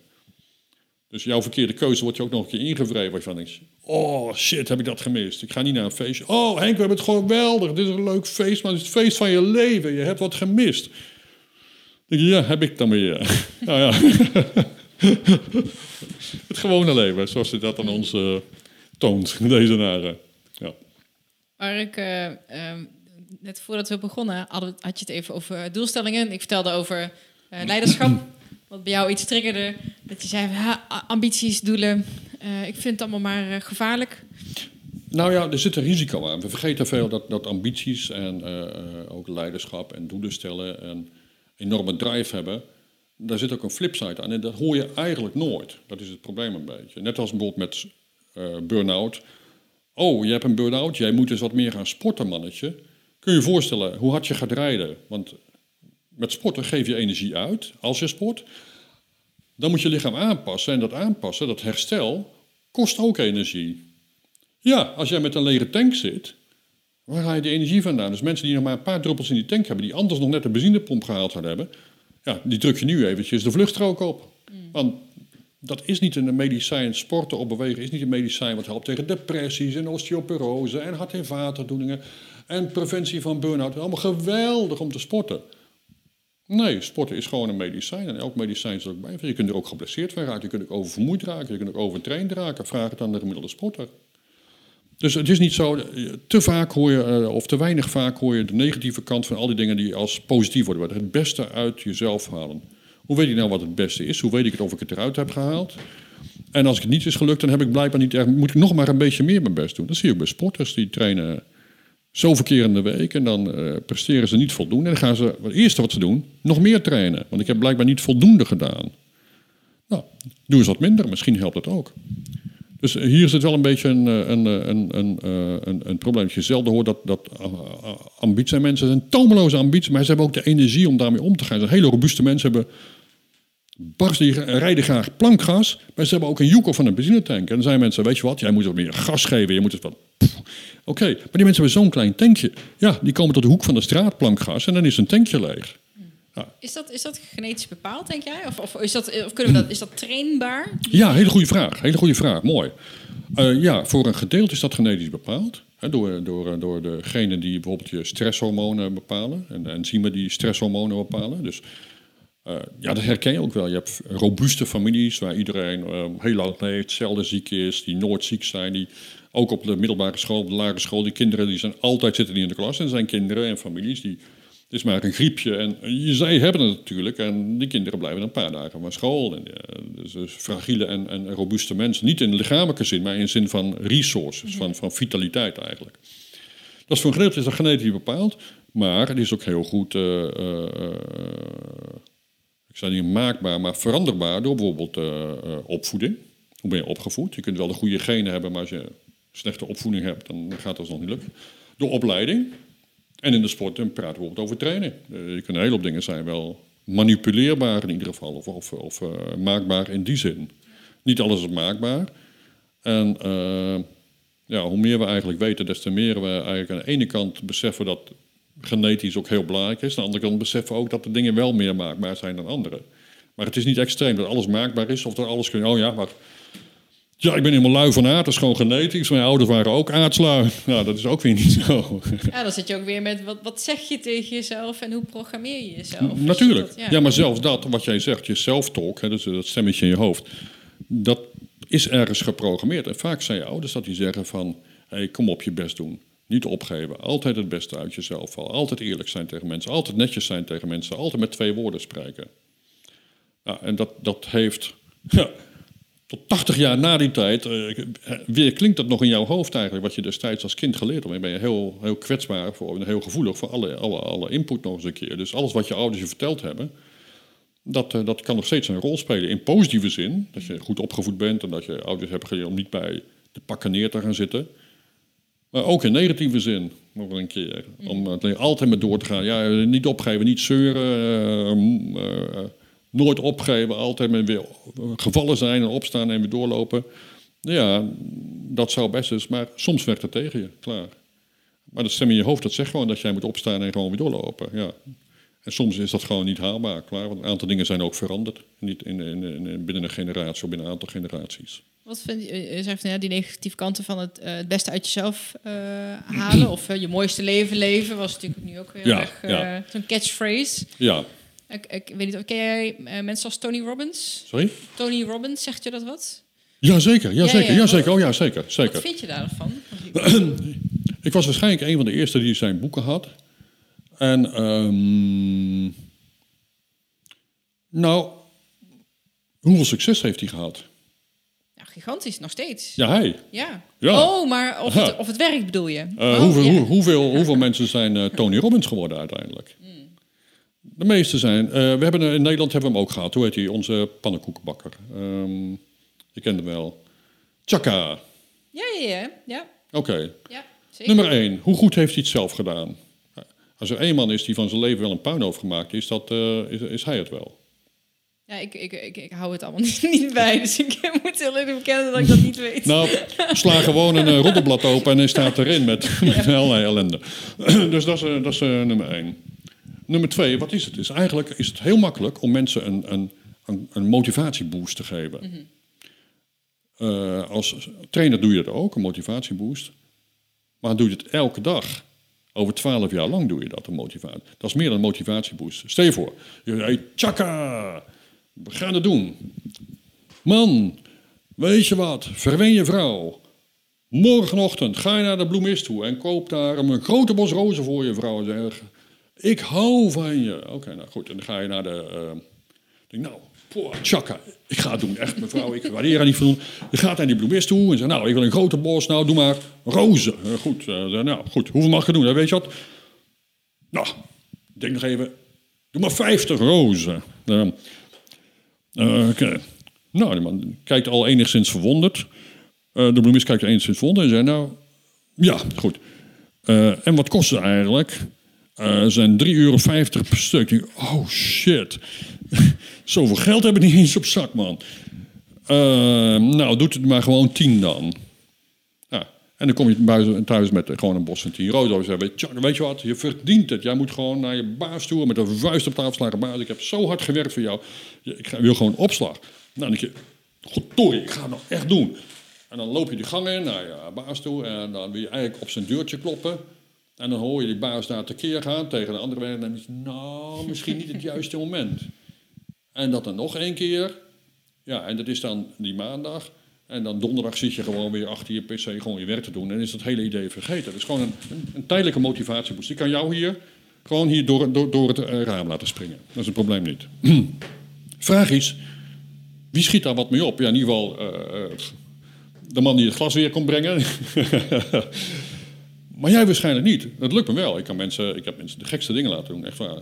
Dus jouw verkeerde keuze wordt je ook nog een keer ingevreven. Waarvan je denkt, oh shit, heb ik dat gemist. Ik ga niet naar een feestje. Oh Henk, we hebben het gewoon geweldig. Dit is een leuk feest, maar het is het feest van je leven. Je hebt wat gemist. Denk je, ja, heb ik dan weer. nou ja. het gewone leven, zoals hij dat aan ons eh, toont, deze naren. Ja. Ik, eh, ehm, net voordat we begonnen, had je het even over doelstellingen. Ik vertelde over eh, leiderschap. Wat bij jou iets triggerde. Dat je zei, ambities, doelen. eh, ik vind het allemaal maar eh, gevaarlijk. Nou ja, er zit een risico aan. We vergeten veel dat, dat ambities en eh, ook leiderschap en doelen stellen en enorme drive hebben. Daar zit ook een flipside aan en dat hoor je eigenlijk nooit. Dat is het probleem een beetje. Net als bijvoorbeeld met burn-out. Oh, je hebt een burn-out, jij moet dus wat meer gaan sporten, mannetje. Kun je je voorstellen hoe hard je gaat rijden? Want met sporten geef je energie uit als je sport. Dan moet je lichaam aanpassen en dat aanpassen, dat herstel, kost ook energie. Ja, als jij met een lege tank zit, waar haal je de energie vandaan? Dus mensen die nog maar een paar druppels in die tank hebben, die anders nog net de benzinepomp gehaald zouden hebben, ja, die druk je nu eventjes de vluchtstrook op. Want dat is niet een medicijn. Sporten of bewegen is niet een medicijn wat helpt tegen depressies en osteoporose en hart- en vaataandoeningen en preventie van burn-out. Allemaal geweldig om te sporten. Nee, sporten is gewoon een medicijn. En elk medicijn er ook bij. Je kunt er ook geblesseerd van raken. Je kunt ook oververmoeid raken. Je kunt ook overtraind raken. Vraag het aan de gemiddelde sporter. Dus het is niet zo, eh, te vaak hoor je, eh, of te weinig vaak hoor je de negatieve kant van al die dingen die als positief worden. Het beste uit jezelf halen. Hoe weet ik nou wat het beste is? Hoe weet ik het of ik het eruit heb gehaald? En als het niet is gelukt, dan heb ik blijkbaar niet moet ik nog maar een beetje meer mijn best doen. Dat zie je ook bij sporters, die trainen zoveel keer in de week en dan eh, presteren ze niet voldoende. En dan gaan ze, het eerste wat ze doen, nog meer trainen. Want ik heb blijkbaar niet voldoende gedaan. Nou, doe eens wat minder, misschien helpt het ook. Dus hier zit wel een beetje een, eh, een, eh, een, een, een, een probleem. Dat je zelden hoort dat, dat ambitie zijn mensen zijn tomeloze ambitie, maar ze hebben ook de energie om daarmee om te gaan. Ze hele robuuste mensen hebben barst die rijden graag plankgas, maar ze hebben ook een joekel van een benzinetank. En dan zijn mensen, weet je wat, jij moet wat meer gas geven, je moet het wat... Oké, maar die mensen hebben zo'n klein tankje. Ja, die komen tot de hoek van de straat plankgas en dan is een tankje leeg. Is dat, is dat genetisch bepaald, denk jij? Of, of, is, dat, of kunnen we dat, is dat trainbaar? Ja, hele goede vraag. Hele goede vraag. Mooi. Uh, ja, voor een gedeelte is dat genetisch bepaald. Hè, door, door, door degenen die bijvoorbeeld je stresshormonen bepalen. En de enzymen die stresshormonen bepalen. Dus uh, ja, dat herken je ook wel. Je hebt robuuste families waar iedereen uh, heel lang leeft, zelden ziek is, die nooit ziek zijn. Die ook op de middelbare school, op de lagere school, die kinderen die zijn altijd zitten die in de klas. En er zijn kinderen en families die Het is maar een griepje. En je, zij hebben het natuurlijk. En die kinderen blijven een paar dagen van school. En, eh, dus, dus fragiele en, en robuuste mensen. Niet in de lichamelijke zin, maar in de zin van resources. Van, van vitaliteit eigenlijk. Dat is voor een gedeelte is dat genetisch bepaald. Maar het is ook heel goed... eh, eh, eh, ik zei niet maakbaar, maar veranderbaar door bijvoorbeeld eh, eh, opvoeding. Hoe ben je opgevoed? Je kunt wel de goede genen hebben, maar als je slechte opvoeding hebt, dan gaat dat nog niet lukken. Door opleiding. En in de sport dan praten we over trainen. Eh, je kunt een hele hoop dingen zijn wel manipuleerbaar in ieder geval, of, of, of eh, maakbaar in die zin. Niet alles is maakbaar. En eh, ja, hoe meer we eigenlijk weten, des te meer we eigenlijk aan de ene kant beseffen dat genetisch ook heel belangrijk is. Aan de andere kant beseffen we ook dat de dingen wel meer maakbaar zijn dan andere. Maar het is niet extreem dat alles maakbaar is of dat alles kun je. Oh ja, maar. Ja, ik ben helemaal lui van aard, dat is gewoon genetisch. Mijn ouders waren ook aardslui. Nou, dat is ook weer niet zo. Ja, dan zit je ook weer met wat, wat zeg je tegen jezelf en hoe programmeer je jezelf? Je Natuurlijk. dat- ja. maar zelfs dat, wat jij zegt, je self-talk, hè, dus dat stemmetje in je hoofd, dat is ergens geprogrammeerd. En vaak zijn je ouders dat die zeggen van, hey, kom op je best doen. Niet opgeven. Altijd het beste uit jezelf halen. Altijd eerlijk zijn tegen mensen. Altijd netjes zijn tegen mensen. Altijd met twee woorden spreken. Ja, en dat, dat heeft... Ja, tot 80 jaar na die tijd, eh, weer klinkt dat nog in jouw hoofd eigenlijk, wat je destijds als kind geleerd hebt. Dan ben je heel, heel kwetsbaar voor, en heel gevoelig voor alle, alle, alle input nog eens een keer. Dus alles wat je ouders je verteld hebben, dat, eh, dat kan nog steeds een rol spelen. In positieve zin, dat je goed opgevoed bent en dat je ouders hebben geleerd om niet bij de pakken neer te gaan zitten. Maar ook in negatieve zin, nog een keer. Om het altijd maar door te gaan. Ja, niet opgeven, niet zeuren. Nooit opgeven, altijd maar weer gevallen zijn en opstaan en weer doorlopen. Ja, dat zou best eens, maar soms werkt het tegen je, klaar. Maar dat stem in je hoofd, dat zegt gewoon dat jij moet opstaan en gewoon weer doorlopen. Ja. En soms is dat gewoon niet haalbaar, klaar. Want een aantal dingen zijn ook veranderd. Niet in, in, in- binnen een generatie of binnen een aantal generaties. Wat vind je, je zegt ja, die negatieve kanten van het, eh, het beste uit jezelf eh, halen of eh, je mooiste leven leven was natuurlijk nu ook heel Ja, erg ja. zo'n catchphrase. Ja, Ik, ik weet niet, of- ken jij eh, mensen als Tony Robbins? sorry? Tony Robbins, zegt je dat wat? Jazeker, ja, Ja, zeker, ja, ja, zeker. Oh ja, zeker, Wat zeker. vind je daarvan? Ik was waarschijnlijk een van de eerste die zijn boeken had. En, ehm, nou, hoeveel succes heeft hij gehad? Ja, gigantisch, nog steeds. Ja, hij. Ja. Ja. Oh, maar of het, of het werk bedoel je? Eh, Oh, hoeveel, ja. hoeveel, hoeveel mensen zijn eh, Tony Robbins geworden uiteindelijk? De meeste zijn. eh, we hebben, eh, in Nederland hebben we hem ook gehad. Hoe heet hij? Onze pannenkoekenbakker. Ehm, je kent hem wel. Chaka. Ja, ja, ja. Ja, Oké. ja. Nummer één. Hoe goed heeft hij het zelf gedaan? Als er één man is die van zijn leven wel een puinhoofd gemaakt is, dat, eh, is, is hij het wel. Ja, ik, ik, ik, ik hou het allemaal niet, niet bij, dus ik moet heel eerlijk bekennen dat ik dat niet weet. Nou, sla gewoon een uh, roddelblad open en hij staat erin met, met allerlei ellende. dus dat is, dat is nummer één. Nummer twee, wat is het? Is eigenlijk is het heel makkelijk om mensen een, een, een, een motivatieboost te geven. Eh, als trainer doe je dat ook, een motivatieboost. Maar doe je het elke dag. Over twaalf jaar lang doe je dat, een motivatie. Dat is meer dan een motivatieboost. Stel je voor, je hey, tjaka, we gaan het doen. Man, weet je wat, verwen je vrouw. Morgenochtend ga je naar de bloemist toe en koop daar een grote bos rozen voor je vrouw. Zeg, ik hou van je. Oké, nou goed. En dan ga je naar de... eh, denk, nou, poh, tjaka, ik ga het doen. Echt, mevrouw, ik waardeer haar niet van. Je gaat naar die bloemist toe en zegt, nou, ik wil een grote bos. Nou, doe maar rozen. Eh, goed, eh, nou, goed. Hoeveel mag je doen? Weet je wat? Nou, denk nog even. Doe maar 50 rozen. Eh, eh, Oké. Nou, die man kijkt al enigszins verwonderd. De bloemist kijkt enigszins verwonderd en zei, nou, ja, goed. En wat kost het eigenlijk? Eh zijn 3,50 euro per stuk. Oh shit. Zoveel geld heb ik niet eens op zak, man. Eh, nou, doet het maar gewoon 10 dan. Ja. En dan kom je thuis met eh, gewoon een bos van 10 euro. Je, "Tja, weet je wat, je verdient het. Jij moet gewoon naar je baas toe met een vuist op tafel slagen. Baas, ik heb zo hard gewerkt voor jou. Ik wil gewoon opslag. Nou, dan denk je, goddorie, ik ga het nou echt doen. En dan loop je die gang in naar je baas toe en dan wil je eigenlijk op zijn deurtje kloppen. En dan hoor je die baas daar tekeer gaan tegen de andere werknemer. En dan denk je, nou, misschien niet het juiste moment. En dat dan nog één keer. Ja, en dat is dan die maandag. En dan donderdag zit je gewoon weer achter je pc gewoon je werk te doen. En is dat hele idee vergeten. Het is gewoon een, een, tijdelijke motivatieboost. Die kan jou hier Gewoon hier door, door, door het eh, raam laten springen. Dat is een probleem niet. Vraag is, wie schiet daar wat mee op? Ja, in ieder geval eh, eh, de man die het glas weer kon brengen. maar jij waarschijnlijk niet. Dat lukt me wel. Ik, kan mensen, ik heb mensen de gekste dingen laten doen, echt waar.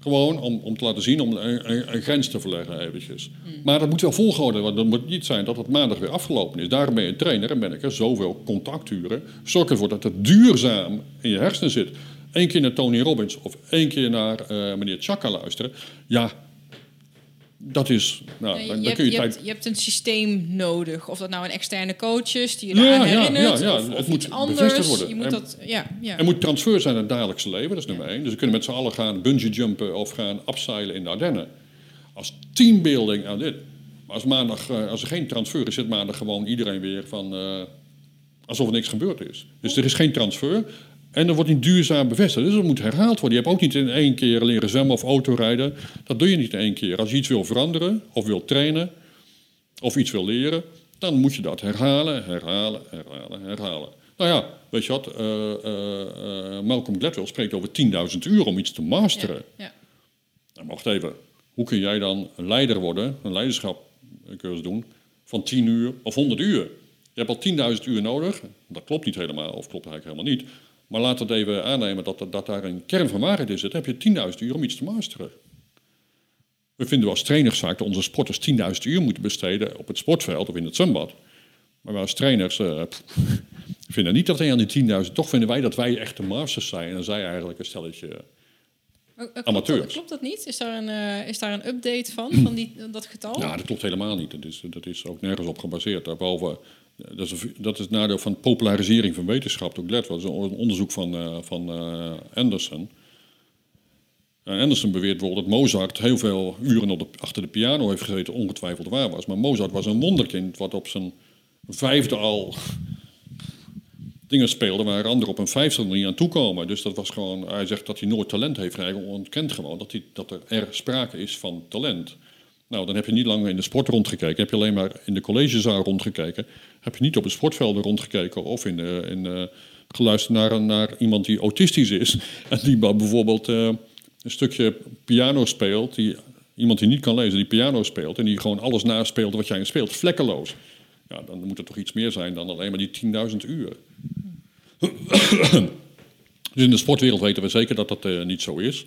Gewoon om, om te laten zien, om een, een, een grens te verleggen eventjes. Maar dat moet wel volgehouden worden. Dat moet niet zijn dat het maandag weer afgelopen is. Daarom ben je trainer en ben ik er zoveel contacturen. Zorg ervoor dat het duurzaam in je hersenen zit. Eén keer naar Tony Robbins of één keer naar eh, meneer Chaka luisteren. Ja, dat is... Nou, dan, je, dan hebt, kun je, je, tijd... hebt, je hebt een systeem nodig. Of dat nou een externe coach is die je Ja, eraan ja, herinnert. ja, ja. Of, Het moet anders. worden. Je moet En- dat, ja, ja. Er moet transfer zijn in het dagelijkse leven, dat is nummer één. Dus we kunnen met z'n allen gaan bungee jumpen of gaan abseilen in de Ardennen. Als teambuilding aan dit. Maar als, maandag, eh, als er geen transfer is, zit maandag gewoon iedereen weer van... eh, alsof er niks gebeurd is. Dus er is geen transfer. En er wordt niet duurzaam bevestigd. Dus dat moet herhaald worden. Je hebt ook niet in één keer leren zwemmen of autorijden. Dat doe je niet in één keer. Als je iets wil veranderen of wil trainen of iets wil leren, dan moet je dat herhalen, herhalen, herhalen, herhalen. Nou ja, weet je wat? eh, eh, eh, Malcolm Gladwell spreekt over 10.000 uur om iets te masteren. Ja, ja. Nou, wacht even. Hoe kun jij dan een leider worden, een leiderschapcursus doen, van 10 uur of 100 uur? Je hebt al 10.000 uur nodig. Dat klopt niet helemaal, of klopt eigenlijk helemaal niet. Maar laten we het even aannemen dat, dat daar een kern van waarheid in zit. Dan heb je 10.000 uur om iets te masteren. We vinden als trainers vaak dat onze sporters 10.000 uur moeten besteden op het sportveld of in het zwembad. Maar wij als trainers eh, pff, vinden niet dat hij aan die 10.000... Toch vinden wij dat wij echt de masters zijn en zij eigenlijk een stelletje... Eh, Klopt, Amateurs. dat, klopt dat niet? Is daar een, eh, is daar een update van, van die, dat getal? Nou, dat klopt helemaal niet. Dat is, dat is ook nergens op gebaseerd. Daarboven, dat, is, dat is het nadeel van popularisering van wetenschap door Gladwell. Dat is een onderzoek van, eh, van eh, Anderson. En Anderson beweert bijvoorbeeld dat Mozart heel veel uren op de, achter de piano heeft gezeten, ongetwijfeld waar was. Maar Mozart was een wonderkind wat op zijn vijfde al dingen speelde waar anderen op een vijfde niet aan toekomen. Dus dat was gewoon, hij zegt dat hij nooit talent heeft, hij ontkent gewoon dat, hij, dat er, er sprake is van talent. Nou, dan heb je niet lang in de sport rondgekeken, heb je alleen maar in de collegezaal rondgekeken, heb je niet op de sportvelden rondgekeken of in, de, in de, geluisterd naar, naar iemand die autistisch is en die bijvoorbeeld eh, een stukje piano speelt, die, iemand die niet kan lezen, die piano speelt en die gewoon alles naspeelt wat jij speelt, vlekkeloos. Ja, dan moet er toch iets meer zijn dan alleen maar die 10.000 uur. Dus in de sportwereld weten we zeker dat dat eh, niet zo is.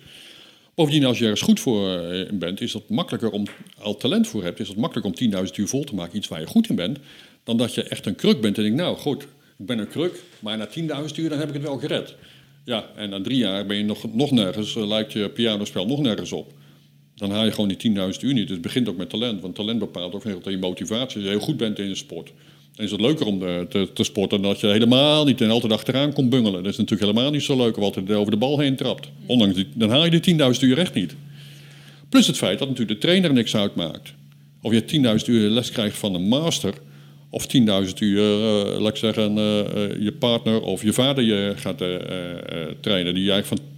Bovendien, als je ergens goed voor eh, bent, is het makkelijker om, al talent voor hebt, is het makkelijker om 10.000 uur vol te maken, iets waar je goed in bent, dan dat je echt een kruk bent en denkt, nou goed, ik ben een kruk, maar na 10.000 uur dan heb ik het wel gered. Ja, en na drie jaar ben je nog, nog nergens, eh, lijkt je pianospel nog nergens op. Dan haal je gewoon die 10.000 uur niet. Dus het begint ook met talent, want talent bepaalt ook heel veel je motivatie. Als je heel goed bent in je sport, is het leuker om de- te, te sporten dan dat je helemaal niet en altijd achteraan komt bungelen. Dat is natuurlijk helemaal niet zo leuk of altijd over de bal heen trapt. Ondanks dan haal je die 10.000 uur echt niet. Plus het feit dat natuurlijk de trainer niks uitmaakt. Of je 10.000 uur les krijgt van een master, of 10.000 uur, eh, laat ik zeggen, eh, eh, je partner of je vader je gaat eh, eh, eh, trainen, die je eigenlijk van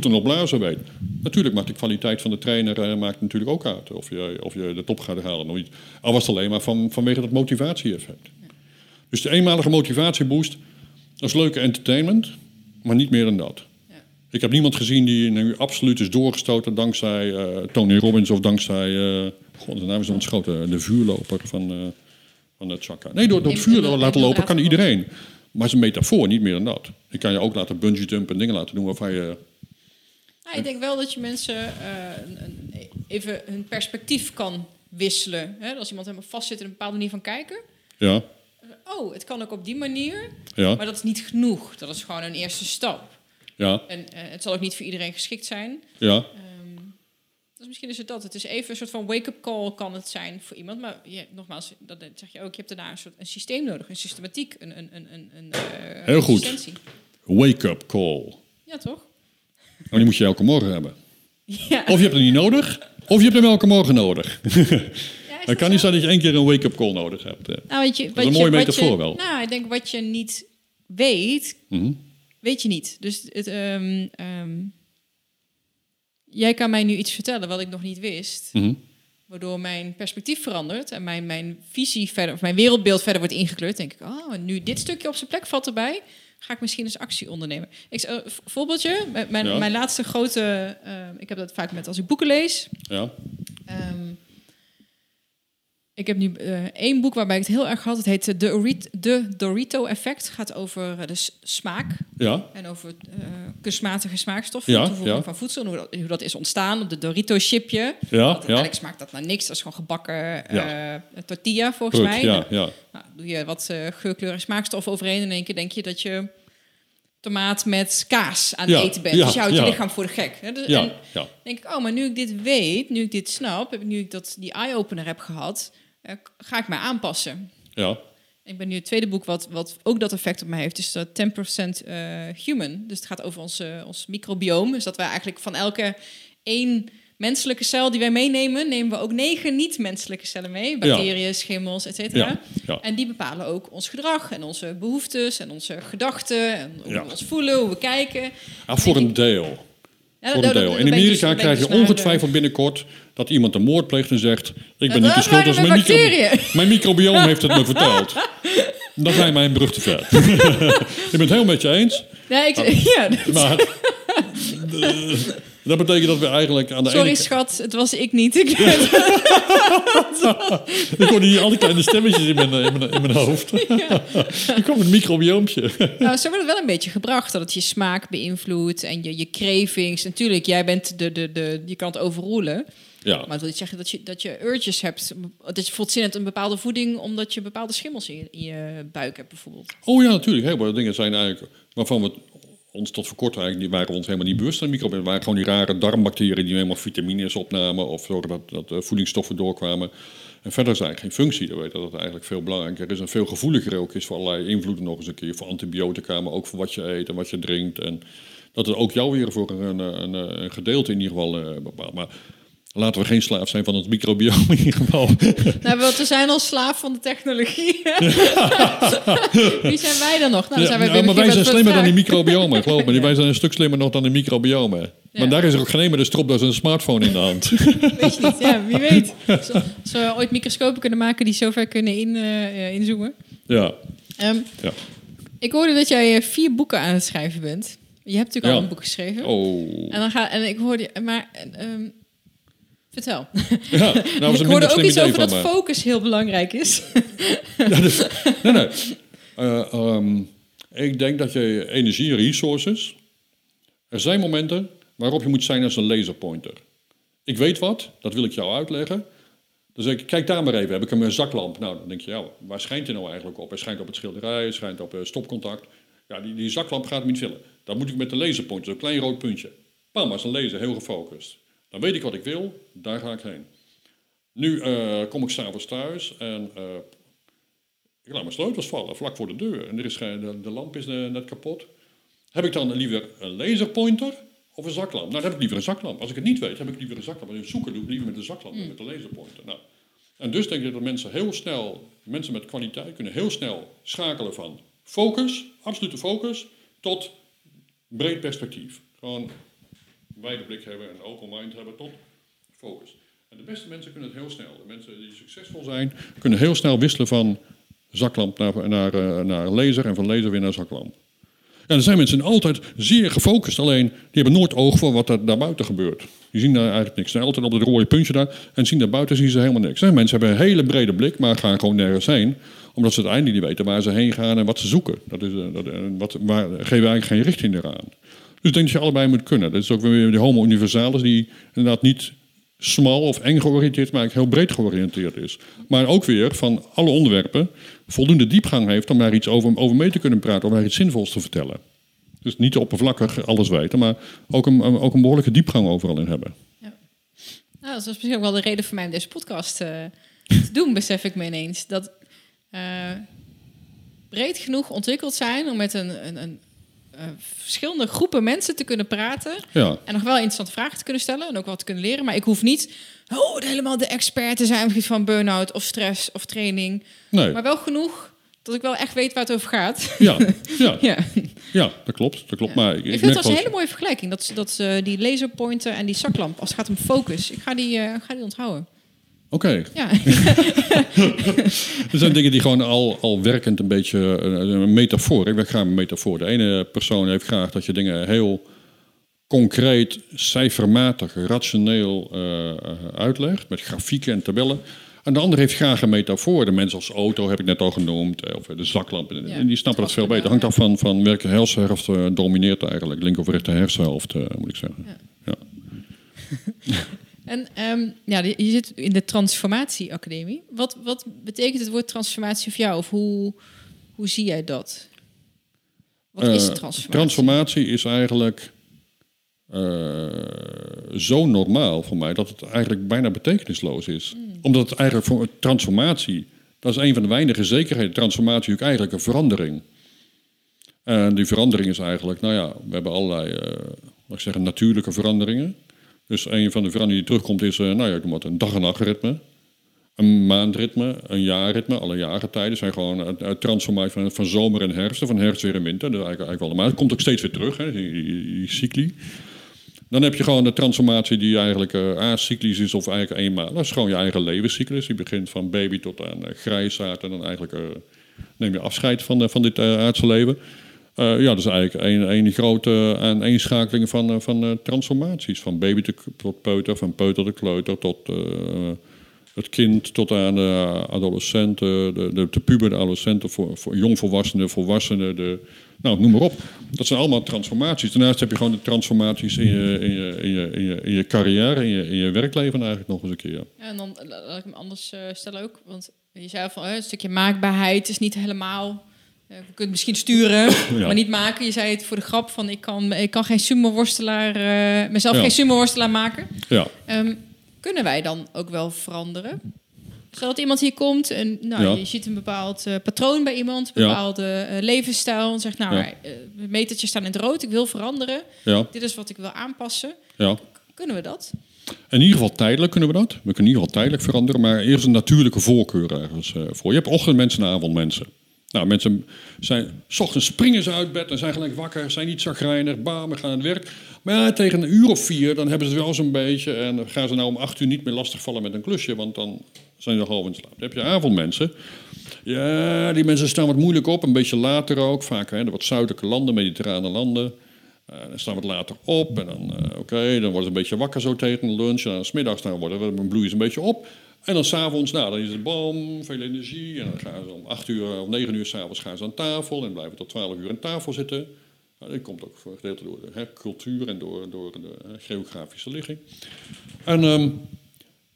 toeten op blazen weet. Natuurlijk maakt de kwaliteit van de trainer eh, maakt natuurlijk ook uit. Of je, of je de top gaat halen of niet. Al was het alleen maar van, vanwege dat motivatie-effect. Dus de eenmalige motivatieboost, dat is leuke entertainment, maar niet meer dan dat. Ja. Ik heb niemand gezien die nu absoluut is doorgestoten dankzij eh, Tony Robbins of dankzij, eh god, de naam is ontschoten, de vuurloper van, eh van het Chaka. Nee, door, door het vuur laten lopen kan iedereen. Maar het is een metafoor, niet meer dan dat. Ik kan je ook laten bungee jumpen en dingen laten doen waarvan je... Nou, ik denk wel dat je mensen eh, een- een- even hun perspectief kan wisselen. Hè? Als iemand helemaal vastzit in een bepaalde manier van kijken. Ja, Oh, het kan ook op die manier. ja, Maar dat is niet genoeg. Dat is gewoon een eerste stap. ja, En eh, het zal ook niet voor iedereen geschikt zijn. ja. Dus misschien is het dat. Het is even een soort van wake-up call kan het zijn voor iemand. Maar je, nogmaals, dat zeg je ook. Je hebt daarna een soort een systeem nodig. Een systematiek. Een, een, een, een, een, eh, Heel goed. Wake-up call. Ja, toch? Maar die moet je elke morgen hebben. Ja. Of je hebt hem niet nodig, of je hebt hem elke morgen nodig. Ja, is Het dat kan niet zijn dat je één keer een wake-up call nodig hebt. Nou, weet je, wat een je, mooie wat metafoor je- wel. Nou, ik denk wat je niet weet, Mhm. weet je niet. Dus het, ehm, ehm, jij kan mij nu iets vertellen wat ik nog niet wist, Mhm. waardoor mijn perspectief verandert en mijn, mijn visie verder, of mijn wereldbeeld verder wordt ingekleurd. Denk ik, oh, nu dit stukje op zijn plek valt erbij, ga ik misschien eens actie ondernemen. Ik, uh, voorbeeldje, mijn, Ja. mijn laatste grote... eh, ik heb dat vaak met als ik boeken lees. Ja, Ehm, ik heb nu eh, één boek waarbij ik het heel erg had. Het heet de, Dorit- de Dorito Effect. Het gaat over eh, de smaak ja, en over eh, kunstmatige smaakstoffen. Ja, de toevoeging ja. van voedsel. En hoe dat, hoe dat is ontstaan op de Dorito-chipje. ja, Want ja. uiteindelijk smaakt dat naar niks. Dat is gewoon gebakken eh, tortilla volgens Goed, mij. ja, ja. Nou, doe je wat eh geurkleur en smaakstoffen overheen. En in één keer denk je dat je tomaat met kaas aan het Ja, eten bent. ja, dus je houdt je lichaam voor de gek. Hè? Dus- en Ja, ja. denk ik, oh, maar nu ik dit weet, nu ik dit snap, nu ik dat, die eye-opener heb gehad, eh, ga ik mij aanpassen. ja. Ik ben nu het tweede boek wat, wat ook dat effect op mij heeft. Dus dat 10% eh, human. Dus het gaat over ons, eh, ons microbioom. Dus dat wij eigenlijk van elke één menselijke cel die wij meenemen, nemen we ook negen niet-menselijke cellen mee. Bacteriën, schimmels, et cetera. Ja, ja. En die bepalen ook ons gedrag en onze behoeftes en onze gedachten. En hoe Ja. we ons voelen, hoe we kijken. Ah, voor een deel. Ja, Voor een deel. In Amerika dus- krijg je dus ongetwijfeld binnenkort dat iemand een moord pleegt en zegt: Ik ben Dat niet de schuld, dat is mijn mijn, micro bacteriën. mijn microbioom heeft het me verteld. Dan ga je mij een brug te ver. ik ben het heel met je eens, Nee, ik, Ah. ja, maar eh, dat betekent dat we eigenlijk aan de sorry ene schat, het was ik niet. Ik, Ik hoorde hier al die kleine stemmetjes in mijn, eh, in mijn, in mijn hoofd. Ik kwam een microbioompje. nou, zo wordt het wel een beetje gebracht dat het je smaak beïnvloedt en je, je cravings. Natuurlijk, jij bent de, de, de, je kan het overroelen. Ja, Maar dat wil niet zeggen dat je, dat je urges hebt. Dat je in een bepaalde voeding omdat je bepaalde schimmels in je, in je buik hebt bijvoorbeeld. oh ja, natuurlijk. Heel veel dingen zijn eigenlijk waarvan we ons tot voor kort eigenlijk waren ons helemaal niet bewust van microbioom. Het waren gewoon die rare darmbacteriën die helemaal vitamines opnamen of zorgen dat, dat eh, voedingsstoffen doorkwamen. En verder is eigenlijk geen functie. Dan weet dat het eigenlijk veel belangrijker is en veel gevoeliger ook is voor allerlei invloeden nog eens een keer. Voor antibiotica, maar ook voor wat je eet en wat je drinkt. En dat het ook jou weer voor een, een, een gedeelte in ieder geval eh, bepaalt. Maar laten we geen slaaf zijn van het microbioom in ieder geval. Nou, we zijn al slaaf van de technologie. Wie zijn wij dan nog? Nou, dan zijn wij ja, maar wij zijn slimmer dan die microbiomen, geloof me. Wij zijn een stuk slimmer nog dan de microbiomen. Ja. Maar daar is er ook geen een strop, dat is een smartphone in de hand. Weet je niet, ja, wie weet. Als als we ooit microscopen kunnen maken die zo ver kunnen in, eh, inzoomen. ja, Ehm, ja. ik hoorde dat jij eh, vier boeken aan het schrijven bent. Je hebt natuurlijk al een boek geschreven. Oh. En, dan ga, en ik hoorde... Maar... ehm, vertel. Ja, nou was ik hoorde ook iets over dat focus heel belangrijk is. Ja, dus, nee, nee. Eh, ehm, ik denk dat je energie, resources... Er zijn momenten waarop je moet zijn als een laserpointer. Ik weet wat, dat wil ik jou uitleggen. Dan zeg ik, kijk daar maar even, heb ik een zaklamp? Nou, dan denk je, ja, waar schijnt hij nou eigenlijk op? Hij schijnt op het schilderij, hij schijnt op eh, stopcontact. Ja, die, die zaklamp gaat hem niet vullen. Dan moet ik met de laserpointer, zo'n klein rood puntje. Pam, als een laser, heel gefocust. Dan weet ik wat ik wil, daar ga ik heen. Nu eh, kom ik s'avonds thuis en eh, ik laat mijn sleutels vallen, vlak voor de deur. En er is geen, de, de lamp is eh, net kapot. Heb ik dan liever een laserpointer of een zaklamp? Nou, dan heb ik liever een zaklamp. Als ik het niet weet, heb ik liever een zaklamp. En zoeken doe ik liever met een zaklamp dan met een laserpointer. Nou, en dus denk ik dat mensen heel snel, mensen met kwaliteit, kunnen heel snel schakelen van focus, absolute focus, tot breed perspectief. Gewoon wijde blik hebben, een open mind hebben, tot focus. En de beste mensen kunnen het heel snel. De mensen die succesvol zijn, kunnen heel snel wisselen van zaklamp naar, naar, eh, naar laser en van laser weer naar zaklamp. Ja, er zijn mensen altijd zeer gefocust, alleen die hebben nooit oog voor wat er daarbuiten gebeurt. Die zien daar eigenlijk niks. Ze zijn altijd op het rode puntje daar en zien daarbuiten zien ze helemaal niks. En mensen hebben een hele brede blik, maar gaan gewoon nergens heen. Omdat ze uiteindelijk niet weten waar ze heen gaan en wat ze zoeken. Dat is, eh, dat, eh, wat, waar, geven eigenlijk geen richting eraan. Ik denk dat je allebei moet kunnen. Dat is ook weer de homo universalis die inderdaad niet smal of eng georiënteerd, maar eigenlijk heel breed georiënteerd is. Maar ook weer van alle onderwerpen voldoende diepgang heeft om daar iets over, over mee te kunnen praten, om daar iets zinvols te vertellen. Dus niet oppervlakkig alles weten, maar ook een, ook een behoorlijke diepgang overal in hebben. Nou, dat is misschien ook wel de reden voor mij om deze podcast eh, te doen, besef ik me ineens. Dat eh, breed genoeg ontwikkeld zijn om met een, een, een eh, verschillende groepen mensen te kunnen praten. Ja, En nog wel interessante vragen te kunnen stellen en ook wat te kunnen leren. Maar ik hoef niet oh, helemaal de expert te zijn op het gebied van burn-out of stress of training. nee. Maar wel genoeg dat ik wel echt weet waar het over gaat. Ja, ja, ja. ja, dat klopt. Dat klopt. Maar ik, Ik ik vind het als een hele mooie vergelijking. Dat, dat eh, die laserpointer en die zaklamp, als het gaat om focus. Ik ga die, eh, ga die onthouden. Oké. Ja. Er zijn dingen die gewoon al, al werkend een beetje eh, een metafoor. Ik werk graag met metafoor. De ene persoon heeft graag dat je dingen heel concreet, cijfermatig, rationeel eh, eh, uitlegt. Met grafieken en tabellen. En de ander heeft graag een metafoor. De mensen als auto heb ik net al genoemd. Of de zaklamp. Ja, en die snappen dat veel beter. Hangt af van, van welke hersenhelft domineert eigenlijk. Linker of rechter hersenhelft, moet ik zeggen. Ja. En ehm, ja, je zit in de transformatieacademie. Wat, wat betekent het woord transformatie voor jou? Of hoe, hoe zie jij dat? Wat is Eh, transformatie? Transformatie is eigenlijk eh, zo normaal voor mij dat het eigenlijk bijna betekenisloos is. Omdat het eigenlijk voor transformatie, dat is een van de weinige zekerheden. Transformatie is eigenlijk een verandering. En die verandering is eigenlijk, nou ja, we hebben allerlei, laat ik zeggen, natuurlijke veranderingen. Dus een van de veranderingen die terugkomt is, eh, nou ja, ik noem het een dag- en nachtritme. Een maandritme, een jaarritme, alle jagentijden zijn gewoon uit transformatie van, van zomer en herfst, van herfst weer en winter. Dat is eigenlijk, eigenlijk wel, maar het komt ook steeds weer terug, hè, die, die, cycli. Dan heb je gewoon de transformatie die eigenlijk eh acyclisch is of eigenlijk eenmaal. Dat is gewoon je eigen levenscyclus. Die begint van baby tot aan uh, en dan eigenlijk neem je afscheid van, van dit aardse leven. Eh, ja, dat is eigenlijk een, een grote aaneenschakeling van, eh, van eh, transformaties. Van baby tot peuter, van peuter tot kleuter, tot het kind tot aan de adolescenten, de, de, puber, de adolescenten, voor, voor jongvolwassenen, volwassenen, de, nou, noem maar op. Dat zijn allemaal transformaties. Daarnaast heb je gewoon de transformaties in je, in je, in je, in je, in je carrière, in je, in je werkleven eigenlijk nog eens een keer. En dan laat ik hem anders stellen ook. Want je zei van een stukje maakbaarheid is niet helemaal. Eh, je kunt het misschien sturen, maar niet maken. Je zei het voor de grap van ik kan, ik kan geen sumo-worstelaar, eh, mezelf Ja. geen sumo-worstelaar maken. Ja, Ehm, kunnen wij dan ook wel veranderen? Stel dat iemand hier komt en nou, Ja. je ziet een bepaald eh, patroon bij iemand, een bepaalde eh, levensstijl. En zegt, nou, Ja. eh, metertjes staan in het rood, ik wil veranderen. Dit is wat ik wil aanpassen. ja. Kunnen we dat? In ieder geval tijdelijk kunnen we dat. We kunnen in ieder geval tijdelijk veranderen, maar eerst een natuurlijke voorkeur ergens eh, voor. Je hebt ochtendmensen en avondmensen. Nou, mensen zijn, s ochtends springen ze uit bed en zijn gelijk wakker, zijn niet zagrijnig, we gaan aan het werk. Maar ja, tegen een uur of vier, dan hebben ze het wel zo'n beetje en gaan ze nou om acht uur niet meer lastigvallen met een klusje, want dan zijn ze half in slaap. Dan heb je avondmensen. Ja, die mensen staan wat moeilijk op, een beetje later ook, vaak hè, de wat zuidelijke landen, mediterrane landen. Eh, dan staan we later op en dan, eh, oké, dan worden ze een beetje wakker zo tegen lunch. En dan smiddags dan worden dan bloeien ze een beetje op. En dan s'avonds, nou, dan is het bam, veel energie. En dan gaan ze om acht uur of negen uur s'avonds aan tafel en blijven tot twaalf uur aan tafel zitten. Nou, dat komt ook voor een gedeelte door de hè, cultuur en door, door de geografische ligging. En ehm,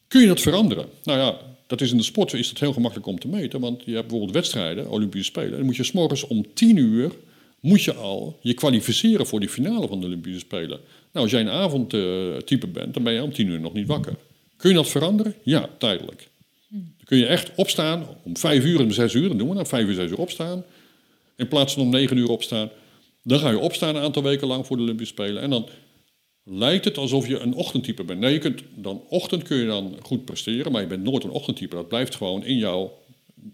kun je dat veranderen? Nou ja, dat is in de sport is dat heel gemakkelijk om te meten. Want je hebt bijvoorbeeld wedstrijden, Olympische Spelen. En dan moet je 's morgens om tien uur moet je al je kwalificeren voor die finale van de Olympische Spelen. Nou, als jij een avondtype bent, dan ben je om tien uur nog niet wakker. Kun je dat veranderen? Ja, tijdelijk. Dan kun je echt opstaan om vijf uur en zes uur, dan doen we dat, vijf uur, zes uur opstaan. In plaats van om negen uur opstaan. Dan ga je opstaan een aantal weken lang voor de Olympische Spelen. En dan lijkt het alsof je een ochtendtype bent. Nee, je kunt dan, ochtend kun je dan goed presteren, maar je bent nooit een ochtendtype. Dat blijft gewoon in jouw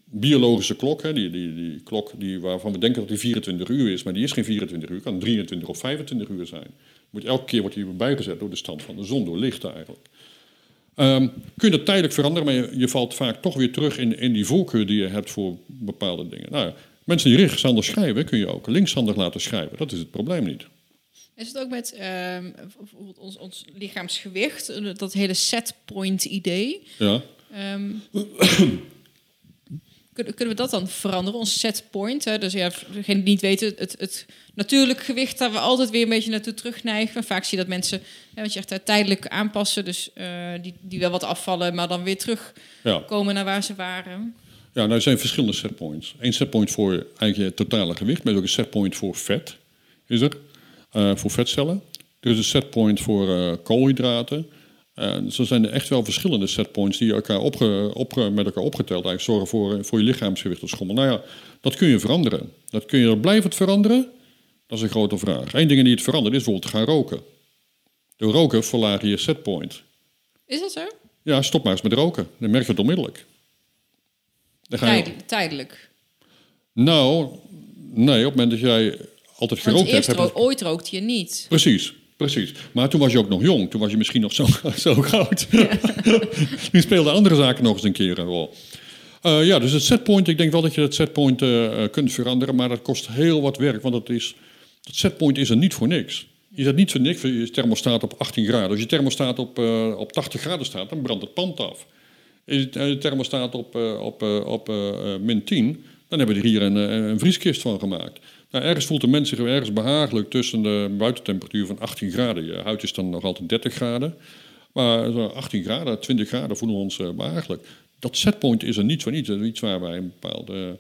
biologische klok. Hè, die, die, die klok die, waarvan we denken dat die 24 uur is, maar die is geen 24 uur, kan 23 of 25 uur zijn. Moet, elke keer wordt die bijgezet door de stand van de zon, door licht eigenlijk. Ehm, kun je dat tijdelijk veranderen, maar je, je valt vaak toch weer terug in, in die voorkeur die je hebt voor bepaalde dingen. Nou, mensen die rechtshandig schrijven, kun je ook linkshandig laten schrijven. Dat is het probleem niet. Is het ook met ehm, bijvoorbeeld ons, ons lichaamsgewicht, eh, dat hele setpoint idee? Ja. Ehm, kunnen, we dat dan veranderen, ons setpoint? Hè? Dus ja, voor degene die niet weten, het, het natuurlijk gewicht daar we altijd weer een beetje naartoe terugneigen. Vaak zie je dat mensen, hè, wat je echt tijdelijk aanpassen, dus eh, die, die wel wat afvallen, maar dan weer terugkomen Ja. naar waar ze waren. Ja, nou, er zijn verschillende setpoints. Eén setpoint voor eigenlijk je totale gewicht, maar er is ook een setpoint voor vet, is er, eh, voor vetcellen. Er is een setpoint voor eh, koolhydraten. En zo zijn er echt wel verschillende setpoints die elkaar opge, met elkaar opgeteld eigenlijk zorgen voor, voor je lichaamsgewicht of schommel. Nou ja, dat kun je veranderen. Dat kun je, blijft het veranderen? Dat is een grote vraag. Eén ding die het verandert is bijvoorbeeld gaan roken. Door roken verlaag je je setpoint. Is dat zo? Ja, stop maar eens met roken. Dan merk je het onmiddellijk. Dan ga je, Tijdelijk. tijdelijk. Nou, nee, op het moment dat jij altijd gerookt hebt... eerst ooit rookte je niet. Precies. Precies. Maar toen was je ook nog jong. Toen was je misschien nog zo, zo oud. nu speelden andere zaken nog eens een keer een rol. Uh, ja, dus het setpoint, ik denk wel dat je dat setpoint uh, kunt veranderen, maar dat kost heel wat werk, want dat, is, dat setpoint is er niet voor niks. Je zet niet voor niks je thermostaat op 18 graden. Als je thermostaat op, uh, op 80 graden staat, dan brandt het pand af. Als je thermostaat op, op, op min 10, dan hebben we er hier een, een vrieskist van gemaakt. Nou, ergens voelt de mens zich ergens behagelijk tussen de buitentemperatuur van 18 graden. Je huid is dan nog altijd 30 graden. Maar 18 graden, 20 graden voelen we ons behagelijk dat setpoint is er niet voor niets. Dat is iets waar wij een bepaalde...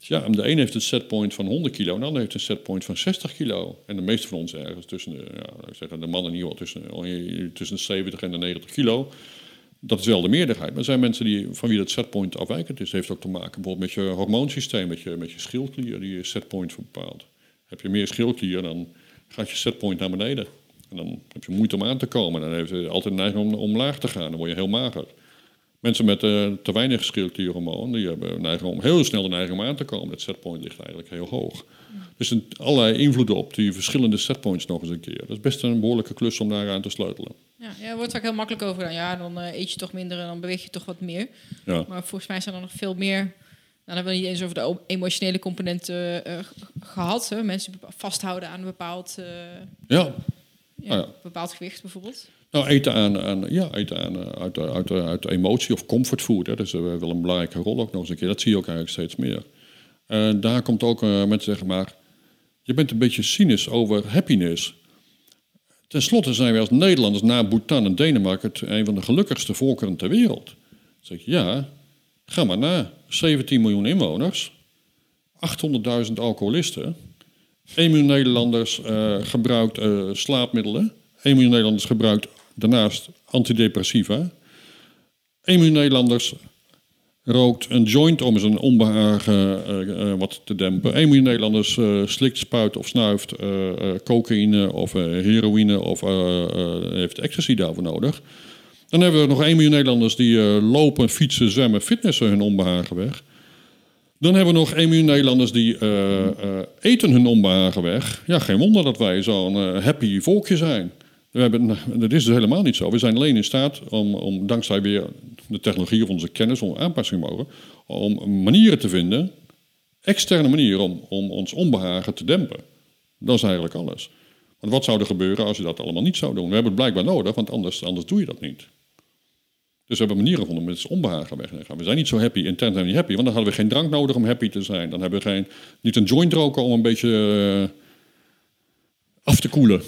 Ja, de een heeft een setpoint van 100 kilo, en de ander heeft een setpoint van 60 kilo. En de meeste van ons ergens tussen de, ja, ik zeg, de mannen in ieder geval tussen, tussen de 70 en de 90 kilo. Dat is wel de meerderheid. Maar er zijn mensen die, van wie dat setpoint afwijkend is. Heeft ook te maken bijvoorbeeld met je hormoonsysteem, met je, met je schildklier, die je setpoint bepaalt. Heb je meer schildklier, dan gaat je setpoint naar beneden. En dan heb je moeite om aan te komen. Dan heeft je altijd een neiging om omlaag te gaan. Dan word je heel mager. Mensen met uh, te weinig schildklierhormoon, die hebben neiging om heel snel de neiging om aan te komen. Het setpoint ligt eigenlijk heel hoog. Dus er allerlei invloeden op die verschillende setpoints nog eens een keer. Dat is best een behoorlijke klus om daaraan te sleutelen. Ja, ja er wordt vaak heel makkelijk over gedaan. Ja, dan uh, eet je toch minder en dan beweeg je toch wat meer. Ja. Maar volgens mij zijn er nog veel meer... Nou, dan hebben we niet eens over de emotionele componenten uh, gehad. Hè? Mensen vasthouden aan een bepaald, ja. Ja, ah, ja. bepaald gewicht bijvoorbeeld. Nou, eten aan, ja, eten aan eh, uit, uit, uit emotie of comfortfood. Hè. Dat is wel een belangrijke rol ook nog eens een keer. Dat zie je ook eigenlijk steeds meer. En daar komt ook mensen zeggen, maar je bent een beetje cynisch over happiness. Ten slotte zijn wij als Nederlanders na Bhutan en Denemarken een van de gelukkigste volkeren ter wereld. Dan zeg je, ja, ga maar na. 17 miljoen inwoners, 800.000 alcoholisten, 1 miljoen Nederlanders gebruikt slaapmiddelen, 1 miljoen Nederlanders gebruikt Daarnaast antidepressiva. 1 miljoen Nederlanders rookt een joint om zijn onbehagen uh, wat te dempen. 1 miljoen Nederlanders uh, slikt, spuit of snuift cocaïne of heroïne of heeft ecstasy daarvoor nodig. Dan hebben we nog 1 miljoen Nederlanders die lopen, fietsen, zwemmen, fitnessen hun onbehagen weg. Dan hebben we nog 1 miljoen Nederlanders die eten hun onbehagen weg. Ja, geen wonder dat wij zo'n happy volkje zijn. Dat is dus helemaal niet zo. We zijn alleen in staat om, om dankzij weer de technologie of onze kennis, om aanpassing mogen, om manieren te vinden, externe manieren om, om ons onbehagen te dempen. Dat is eigenlijk alles. Want wat zou er gebeuren als je dat allemaal niet zou doen? We hebben het blijkbaar nodig, want anders, anders doe je dat niet. Dus we hebben manieren gevonden om het onbehagen weg te gaan. We zijn niet zo happy, intern zijn we niet happy, want dan hadden we geen drank nodig om happy te zijn. Dan hebben we geen, niet een joint roken om een beetje uh, af te koelen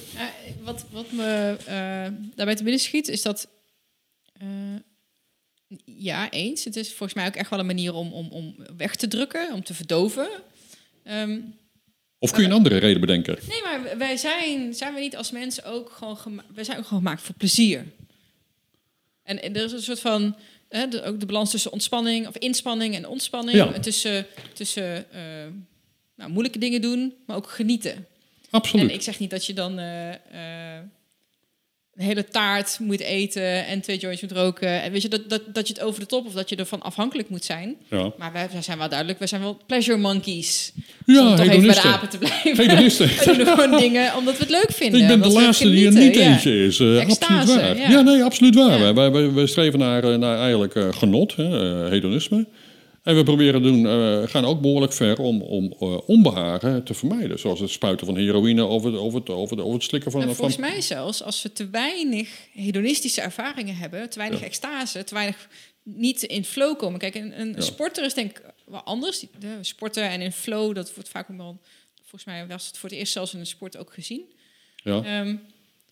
wat, wat me uh, daarbij te binnen schiet, is dat. Uh, ja, eens. Het is volgens mij ook echt wel een manier om, om, om weg te drukken, om te verdoven. Um, of kun je een andere reden bedenken? Nee, maar wij zijn, zijn we niet als mensen ook gewoon, wij zijn ook gewoon gemaakt voor plezier. En, en er is een soort van, hè, de, ook de balans tussen ontspanning of inspanning en ontspanning. Ja. Tussen, tussen uh, nou, moeilijke dingen doen, maar ook genieten. Absoluut. En ik zeg niet dat je dan uh, uh, een hele taart moet eten en twee joints moet roken. En weet je, dat, dat, dat je het over de top of dat je ervan afhankelijk moet zijn. Ja. Maar wij, wij zijn wel duidelijk, wij zijn wel pleasure monkeys. Ja, om toch even bij de apen te blijven. We doen gewoon dingen omdat we het leuk vinden. Ik ben de laatste die er niet ja. eentje is. Uh, absoluut waar. Ja. ja. nee, absoluut waar. Wij, wij, wij, streven naar, naar eigenlijk genot, hè, hedonisme. En we proberen doen, uh, gaan ook behoorlijk ver om, om uh, onbehagen te vermijden. Zoals het spuiten van heroïne of het, of het, of het, of het slikken van... En volgens mij zelfs, als we te weinig hedonistische ervaringen hebben... te weinig extase, te weinig niet in flow komen. Kijk, een, een sporter is denk ik wel anders. De sporten en in flow, dat wordt vaak wel... Volgens mij was het voor het eerst zelfs in de sport ook gezien. Ja. Um,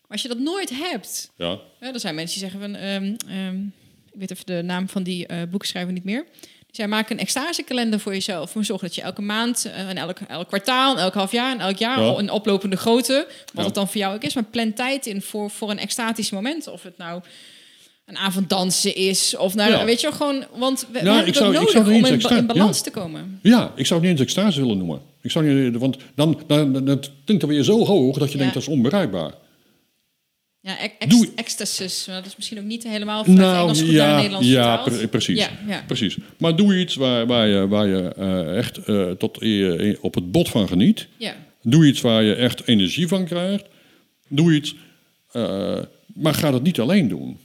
maar als je dat nooit hebt... Ja. Ja, er zijn mensen die zeggen van... Um, um, ik weet even de naam van die uh, boekschrijver niet meer... Zij maken een extasekalender voor jezelf. Om zorgen dat je elke maand, en elk, elk kwartaal, elk half jaar en elk jaar een oplopende grootte, wat het dan voor jou ook is, maar plan tijd in voor, voor een extatisch moment. Of het nou een avond dansen is, of nou, weet je gewoon, want we, ja, hebben zou, nodig om in, in balans te komen. Ja, ik zou het niet eens extase willen noemen. Ik zou niet, want dan, dan, dan, dan klinkt er weer zo hoog dat je denkt dat is onbereikbaar. Ja, ex ecstasis. dat is misschien ook niet helemaal nou, Engels goed ja, naar Nederlands Ja, precies, ja, ja, precies. Maar doe iets waar, waar je, waar je uh, echt uh, tot op het bot van geniet. Ja. Doe iets waar je echt energie van krijgt. Doe iets Eh, maar ga dat niet alleen doen.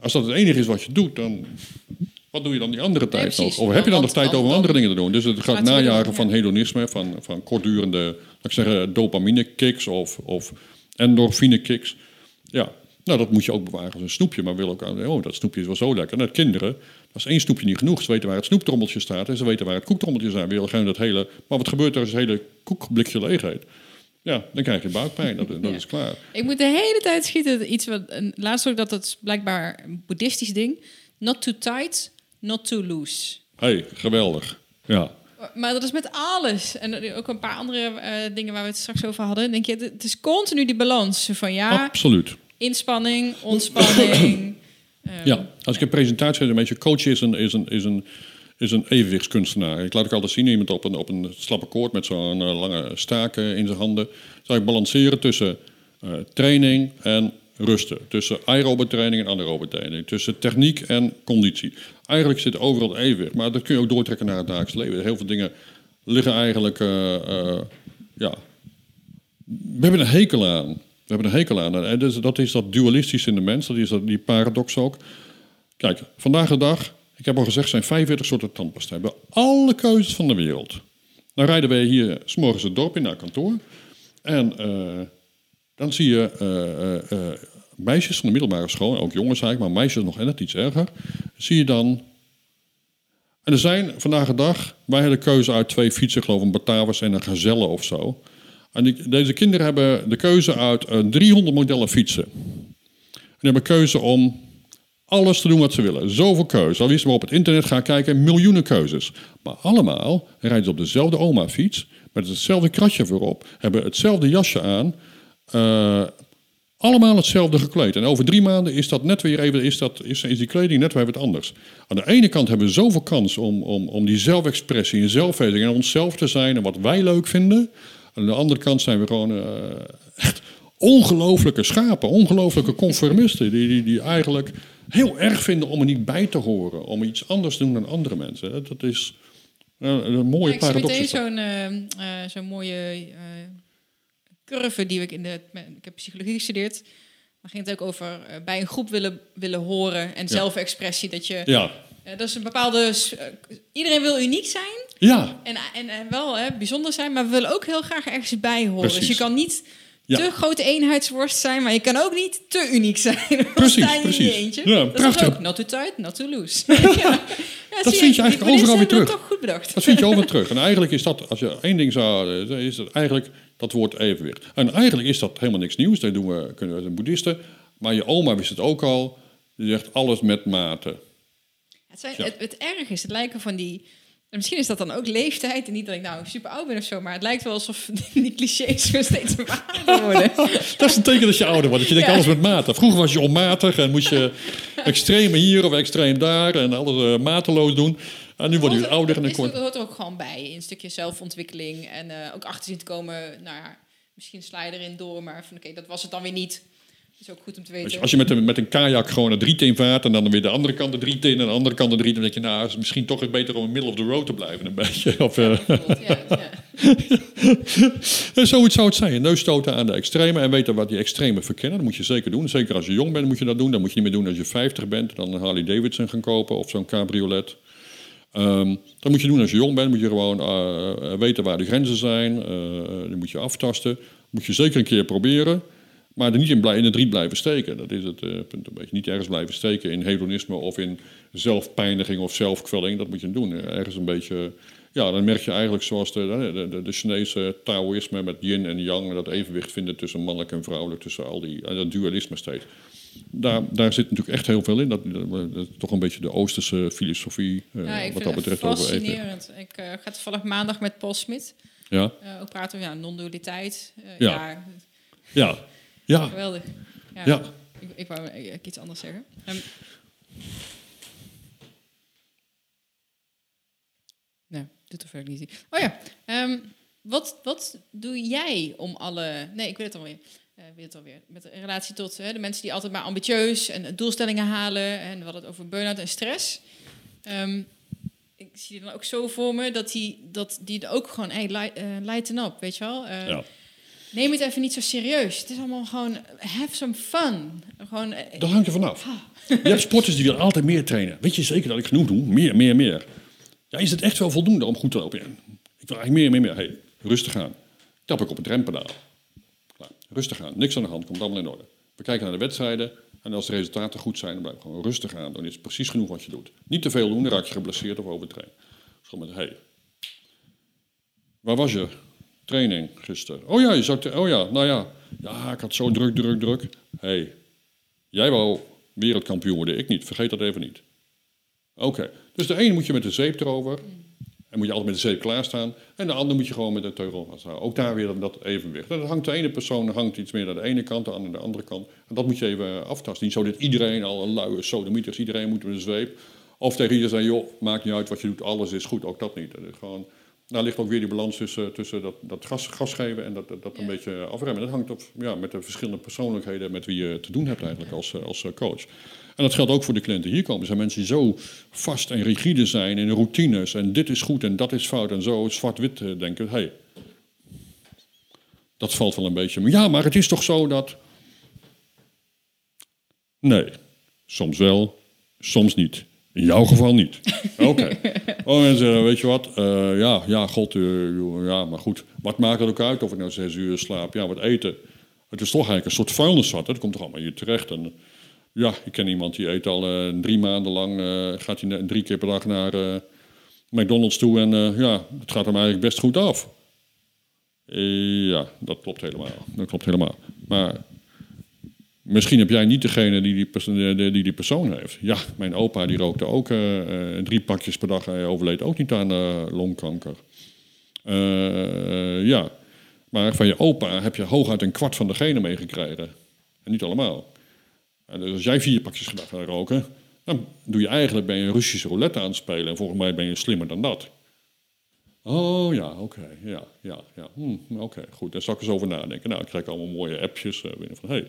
Als dat het enige is wat je doet, dan wat doe je dan die andere tijd nog? Of heb je dan nog tijd om andere dingen te doen? Dus het gaat najagen van hedonisme, van, van kortdurende, laat ik zeggen, dopamine kicks of, of endorfine kicks. Ja, nou dat moet je ook bewaren als een snoepje. Maar wil ook, aan- oh dat snoepje is wel zo lekker. Kinderen, dat is één snoepje niet genoeg. Ze weten waar het snoeptrommeltje staat en ze weten waar het koektrommeltje staat. Willen gewoon dat hele, maar wat gebeurt er als het hele koekblikje leeg heet? Ja, dan krijg je buikpijn. Dat, dat Ja. is klaar. Ik moet de hele tijd schieten. Iets wat, een, laatst ook dat is blijkbaar een boeddhistisch ding. Not too tight, not too loose. hey, geweldig. Ja. Maar dat is met alles. En ook een paar andere eh, dingen waar we het straks over hadden. Denk je, het is continu die balans van ja, Absoluut. inspanning, ontspanning. Ehm, Ja, als ik een presentatie heb, een beetje coach is een, is een, is een, is een evenwichtskunstenaar. Ik laat ook altijd zien iemand op een, op een slappe koord met zo'n eh, lange staak in zijn handen. Zou ik balanceren tussen eh, training en rusten. Tussen aerobe training en anaerobe training. Tussen techniek en conditie. Eigenlijk zit overal evenwicht. Maar dat kun je ook doortrekken naar het dagelijks leven. Heel veel dingen liggen eigenlijk... eh, eh, ja, we hebben een hekel aan. We hebben een hekel aan. Dus dat is dat dualistisch in de mens. Dat is dat, die paradox ook. Kijk, vandaag de dag, ik heb al gezegd, zijn 45 soorten tandpasta. We hebben alle keuzes van de wereld. Dan rijden wij hier s'morgens het dorp in naar kantoor. En eh, dan zie je meisjes van de middelbare school, ook jongens eigenlijk, maar meisjes nog net iets erger. Zie je dan. En er zijn vandaag de dag, wij hebben de keuze uit twee fietsen, geloof ik, een Batavus en een Gazelle of zo. En deze kinderen hebben de keuze uit eh, 300 modellen fietsen. En hebben keuze om alles te doen wat ze willen. Zoveel keuze. Al is maar op het internet gaan kijken, miljoenen keuzes. Maar allemaal rijden ze op dezelfde oma-fiets, met hetzelfde kratje voorop, hebben hetzelfde jasje aan, eh, allemaal hetzelfde gekleed. En over drie maanden is dat net weer even, is, dat, is, is die kleding net weer wat anders. Aan de ene kant hebben we zoveel kans om, om, om die zelfexpressie en zelfvezing en onszelf te zijn en wat wij leuk vinden. Aan de andere kant zijn we gewoon eh, echt ongelooflijke schapen, ongelooflijke conformisten. Die, die, die eigenlijk heel erg vinden om er niet bij te horen, om iets anders te doen dan andere mensen. Dat- is eh, een mooie ik zie paradox. meteen zo'n eh, zo'n mooie curve die ik in de... Ik heb psychologie gestudeerd. Maar ging het ook over eh, bij een groep willen, willen horen en zelfexpressie. Dat je... Ja, eh, dat is een bepaalde... eh, iedereen wil uniek zijn. ja, En, en, en wel hè, bijzonder zijn, maar we willen ook heel graag ergens bij horen. Precies. Dus je kan niet Ja. te grote eenheidsworst zijn, maar je kan ook niet te uniek zijn. Precies, precies. eentje. Ja, dat prachtig. is ook not too tight, not too loose. ja. Ja, zie vind je eigenlijk overal weer terug. dat toch goed bedacht. Dat vind je over terug. En eigenlijk is dat, als je één ding zou, is het eigenlijk dat woord evenwicht. En eigenlijk is dat helemaal niks nieuws. Dat doen we, kunnen we als boeddhisten. Maar je oma wist het ook al. Die zegt alles met mate. Het, zijn, Ja. het, het erg is, het lijken van die... en Misschien is dat dan ook leeftijd en niet dat ik nou super oud ben of zo, maar het lijkt wel alsof die clichés weer steeds waar worden. Dat is een teken dat je ouder wordt. Dat je denkt Ja. alles met mate. Vroeger was je onmatig en moest je extreem hier of extreem daar. En alles eh, mateloos doen. En nu word je ouder en dan Is- kom Dat hoort er ook gewoon bij, in een stukje zelfontwikkeling. En eh, ook achter zien te komen, nou ja, misschien sla je erin door, maar van oké, dat was het dan weer niet. Dat is ook goed om te Als weten. je, als je met een, met een kajak gewoon een driet in vaart en dan weer de andere kant de driet in en de andere kant de driet, dan denk je, nou, het is misschien toch beter om in middle of the road te blijven een beetje. Of, eh, Bijvoorbeeld, ja, ja. En zoiets zou het zijn. Neus stoten aan de extreme en weten wat die extreme verkennen. Dat moet je zeker doen. Zeker als je jong bent moet je dat doen. Dat moet je niet meer doen als je 50 bent. Dan een Harley Davidson gaan kopen of zo'n cabriolet. Ehm, dat moet je doen als je jong bent. Moet je gewoon eh, eh, weten waar de grenzen zijn. Eh, eh, die moet je aftasten. Moet je zeker een keer proberen. Maar er niet in, in het riet blijven steken. Dat is het punt een beetje. Niet ergens blijven steken in hedonisme of in zelfpijniging of zelfkwelling. Dat moet je doen. Ergens een beetje... Ja, dan merk je eigenlijk zoals de, de, Chinese Taoïsme met yin en yang... dat evenwicht vinden tussen mannelijk en vrouwelijk. Tussen al die... dat dualisme steeds. Daar, daar zit natuurlijk echt heel veel in. Dat, dat, toch een beetje de Oosterse filosofie... eh, Ja, ik wat dat betreft over fascinerend. Ik eh, ga toevallig maandag met Paul Smit Ja, eh, ook praten over ja, non-dualiteit. Ja. ja. ja, ja, geweldig. Ja, Ja. Ik, ik wou iets anders zeggen. Ehm, nee, doet er verder niet. Oh ja, ehm, wat, wat doe jij om alle... Nee, ik weet het alweer. Eh, ik weet het alweer. Met in relatie tot hè, de mensen die altijd maar ambitieus en doelstellingen halen. En we hadden het over burn-out en stress. Ehm, ik zie dan ook zo voor me dat die, dat die er ook gewoon, hey, light, eh, lighten up, weet je wel? Eh, ja. Neem het even niet zo serieus. Het is allemaal gewoon have some fun. Gewoon, eh, Dat hangt er vanaf. Je hebt sporters die willen altijd meer trainen. Weet je zeker dat ik genoeg doe? Meer, meer, meer. Ja, is het echt wel voldoende om goed te lopen? Ik wil eigenlijk meer, meer, meer. Hey, rustig aan. Tap ik op het rempedaal. Rustig aan. Niks aan de hand. Komt allemaal in orde. We kijken naar de wedstrijden. En als de resultaten goed zijn, dan blijf gewoon rustig aan. Dan is het precies genoeg wat je doet. Niet te veel doen, dan raak je geblesseerd of overtraind. Dus met, hey, waar was je? Training gisteren. Oh ja, je te- oh ja, nou ja. Ja, ik had zo druk, druk, druk. hey, jij wou wereldkampioen worden, ik niet. Vergeet dat even niet. Oké, dus de ene moet je met de zeep erover. En moet je altijd met de zeep klaarstaan. En de andere moet je gewoon met de teugel vasthouden. Ook daar weer dat, evenwicht. En dat hangt de ene persoon hangt iets meer naar de ene kant, de andere aan de andere kant. En dat moet je even aftasten. Niet zo dat iedereen al een luie sodemieter is. Iedereen moet met een zweep. Of tegen iedereen zeggen, joh, maakt niet uit wat je doet, alles is goed. Ook dat niet. Dat is gewoon, daar ligt ook weer die balans tussen, tussen dat, dat gas, gas geven en dat, dat, dat een Ja. beetje afremmen. Dat hangt op, ja, met de verschillende persoonlijkheden met wie je te doen hebt eigenlijk als, eh, als eh, coach. En dat geldt ook voor de cliënten die hier komen. Er zijn mensen die zo vast en rigide zijn in routines. En dit is goed en dat is fout. En zo zwart-wit eh, denken. Hey, dat valt wel een beetje. Maar ja, maar het is toch zo dat. Nee, soms wel, soms niet. In jouw geval niet. Oké. Oh, mensen, weet je wat? Eh, ja, ja, god, eh, ja, maar goed. Wat maakt het ook uit of ik nou zes uur slaap? Ja, wat eten. Het is toch eigenlijk een soort vuilnisvat. hè? Dat komt toch allemaal hier terecht. En, ja, ik ken iemand die eet al eh, drie maanden lang, eh, gaat hij drie keer per dag naar eh, McDonald's toe en ja, het gaat hem eigenlijk best goed af. Ja, dat klopt helemaal. Dat klopt helemaal. Maar misschien heb jij niet degene die die, die, die, persoon heeft. Ja, mijn opa die rookte ook drie pakjes per dag. Hij overleed ook niet aan longkanker. Ja, maar van je opa heb je hooguit een kwart van de genen meegekregen. En niet allemaal. Dus als jij vier pakjes per dag gaat roken, dan doe je eigenlijk ben je een Russische roulette aan het spelen. En volgens mij ben je slimmer dan dat. Oh ja, oké, ja, ja, ja. Hm, oké, goed. Daar zal ik eens over nadenken. Nou, ik krijg allemaal mooie appjes binnen van, hey,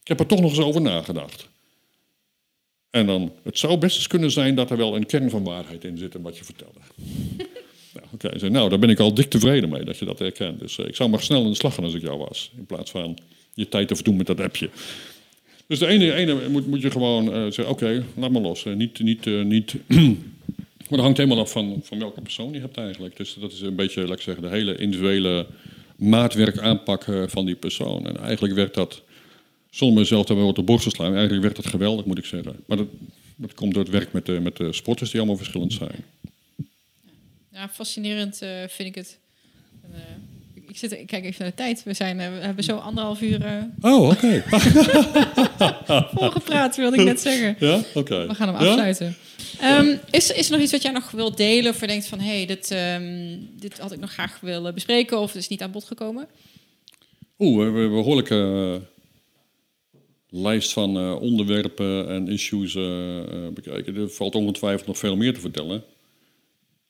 ik heb er toch nog eens over nagedacht. En dan, het zou best eens kunnen zijn dat er wel een kern van waarheid in zit in wat je vertelde. nou, oké, nou, daar ben ik al dik tevreden mee dat je dat herkent. Dus eh, ik zou maar snel aan de slag gaan als ik jou was. In plaats van je tijd te verdoen met dat appje. Dus de ene, ene moet, moet je gewoon eh, zeggen, oké, laat maar los. Eh, niet, niet, eh, niet maar dat hangt helemaal af van, van welke persoon je hebt eigenlijk. Dus dat is een beetje, laat ik zeggen, de hele individuele maatwerk aanpak van die persoon. En eigenlijk werkt dat, zonder mezelf daar wel op de borst te slaan, eigenlijk werkt dat geweldig, moet ik zeggen. Maar dat, dat komt door het werk met de, met de sporters die allemaal verschillend zijn. Ja, fascinerend vind ik het. En, ik- zit, ik kijk even naar de tijd. We, zijn, eh, we hebben zo anderhalf uur eh Oh, oké. volgepraat, wilde ik net zeggen. ja, oké. We gaan hem Ja? afsluiten. Ehm, is, is er nog iets wat jij nog wilt delen? Of je denkt van, hé, hey, dit, ehm, dit had ik nog graag willen bespreken... of het is niet aan bod gekomen? Oeh, we hebben een behoorlijke eh, lijst van onderwerpen en issues bekijken. Er valt ongetwijfeld nog veel meer te vertellen.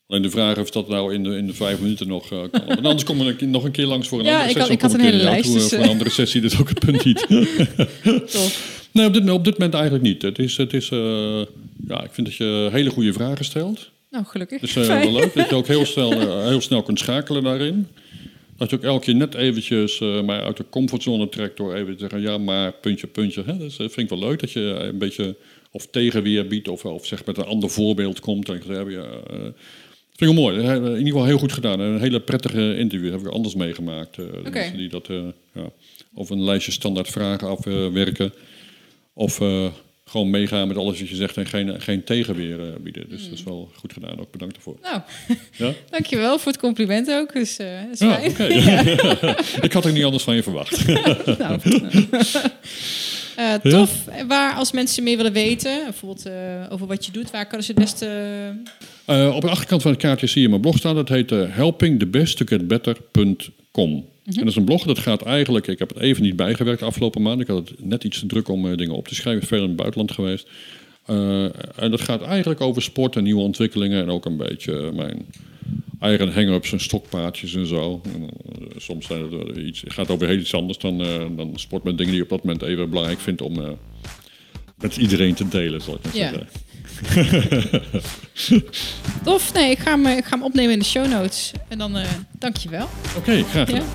Alleen de vraag of dat nou in de, in de vijf minuten nog eh, kan. Want anders een keer- nog een keer langs voor een Ja, andere ik sessie. ik had Kom een keer hele lijst, toe, dus, eh, voor een andere sessie, dat is ook het punt niet. nee, op dit, op dit moment eigenlijk niet. Het is, het is, eh, ja, ik vind dat je hele goede vragen stelt. Nou, gelukkig. Het is Fijn. wel leuk dat je ook heel snel, heel snel kunt schakelen daarin. Dat je ook elke keer net eventjes mij uit de comfortzone trekt door even te zeggen... ja, maar puntje, puntje. Hè? Dus dat vind ik wel leuk dat je een beetje of tegenweer biedt... of, of zeg met een ander voorbeeld komt. En ik zeg, ja, vind ik wel mooi. In ieder geval heel goed gedaan. Een hele prettige interview. heb ik anders meegemaakt. eh, mensen die dat eh, ja, of een lijstje standaard vragen afwerken... of eh, gewoon meegaan met alles wat je zegt en geen, geen tegenweer bieden. Dus dat is wel goed gedaan. Ook bedankt daarvoor. Nou, Ja? dankjewel voor het compliment ook. Dus dat is Ja, fijn. oké. ik had er niet anders van je verwacht. nou, eh, tof. Waar als mensen meer willen weten, bijvoorbeeld eh, over wat je doet, waar kunnen ze het beste... Eh, op de achterkant van het kaartje zie je mijn blog staan. Dat heet helpingthebesttogetbetter.com. En dat is een blog dat gaat eigenlijk... Ik heb het even niet bijgewerkt de afgelopen maand. Ik had het net iets te druk om dingen op te schrijven. Veel in het buitenland geweest. Eh, en dat gaat eigenlijk over sport en nieuwe ontwikkelingen. En ook een beetje eh, mijn eigen hang-ups en stokpaardjes en zo. En, eh, soms zijn het, iets, het gaat over heel iets anders dan, dan sport met dingen die je op dat moment even belangrijk vindt om met iedereen te delen, zal ik maar Ja. zeggen. Tof. Nee, ik ga, hem, ik ga hem opnemen in de show notes. En dan dank je wel. Oké, graag Ja. gedaan.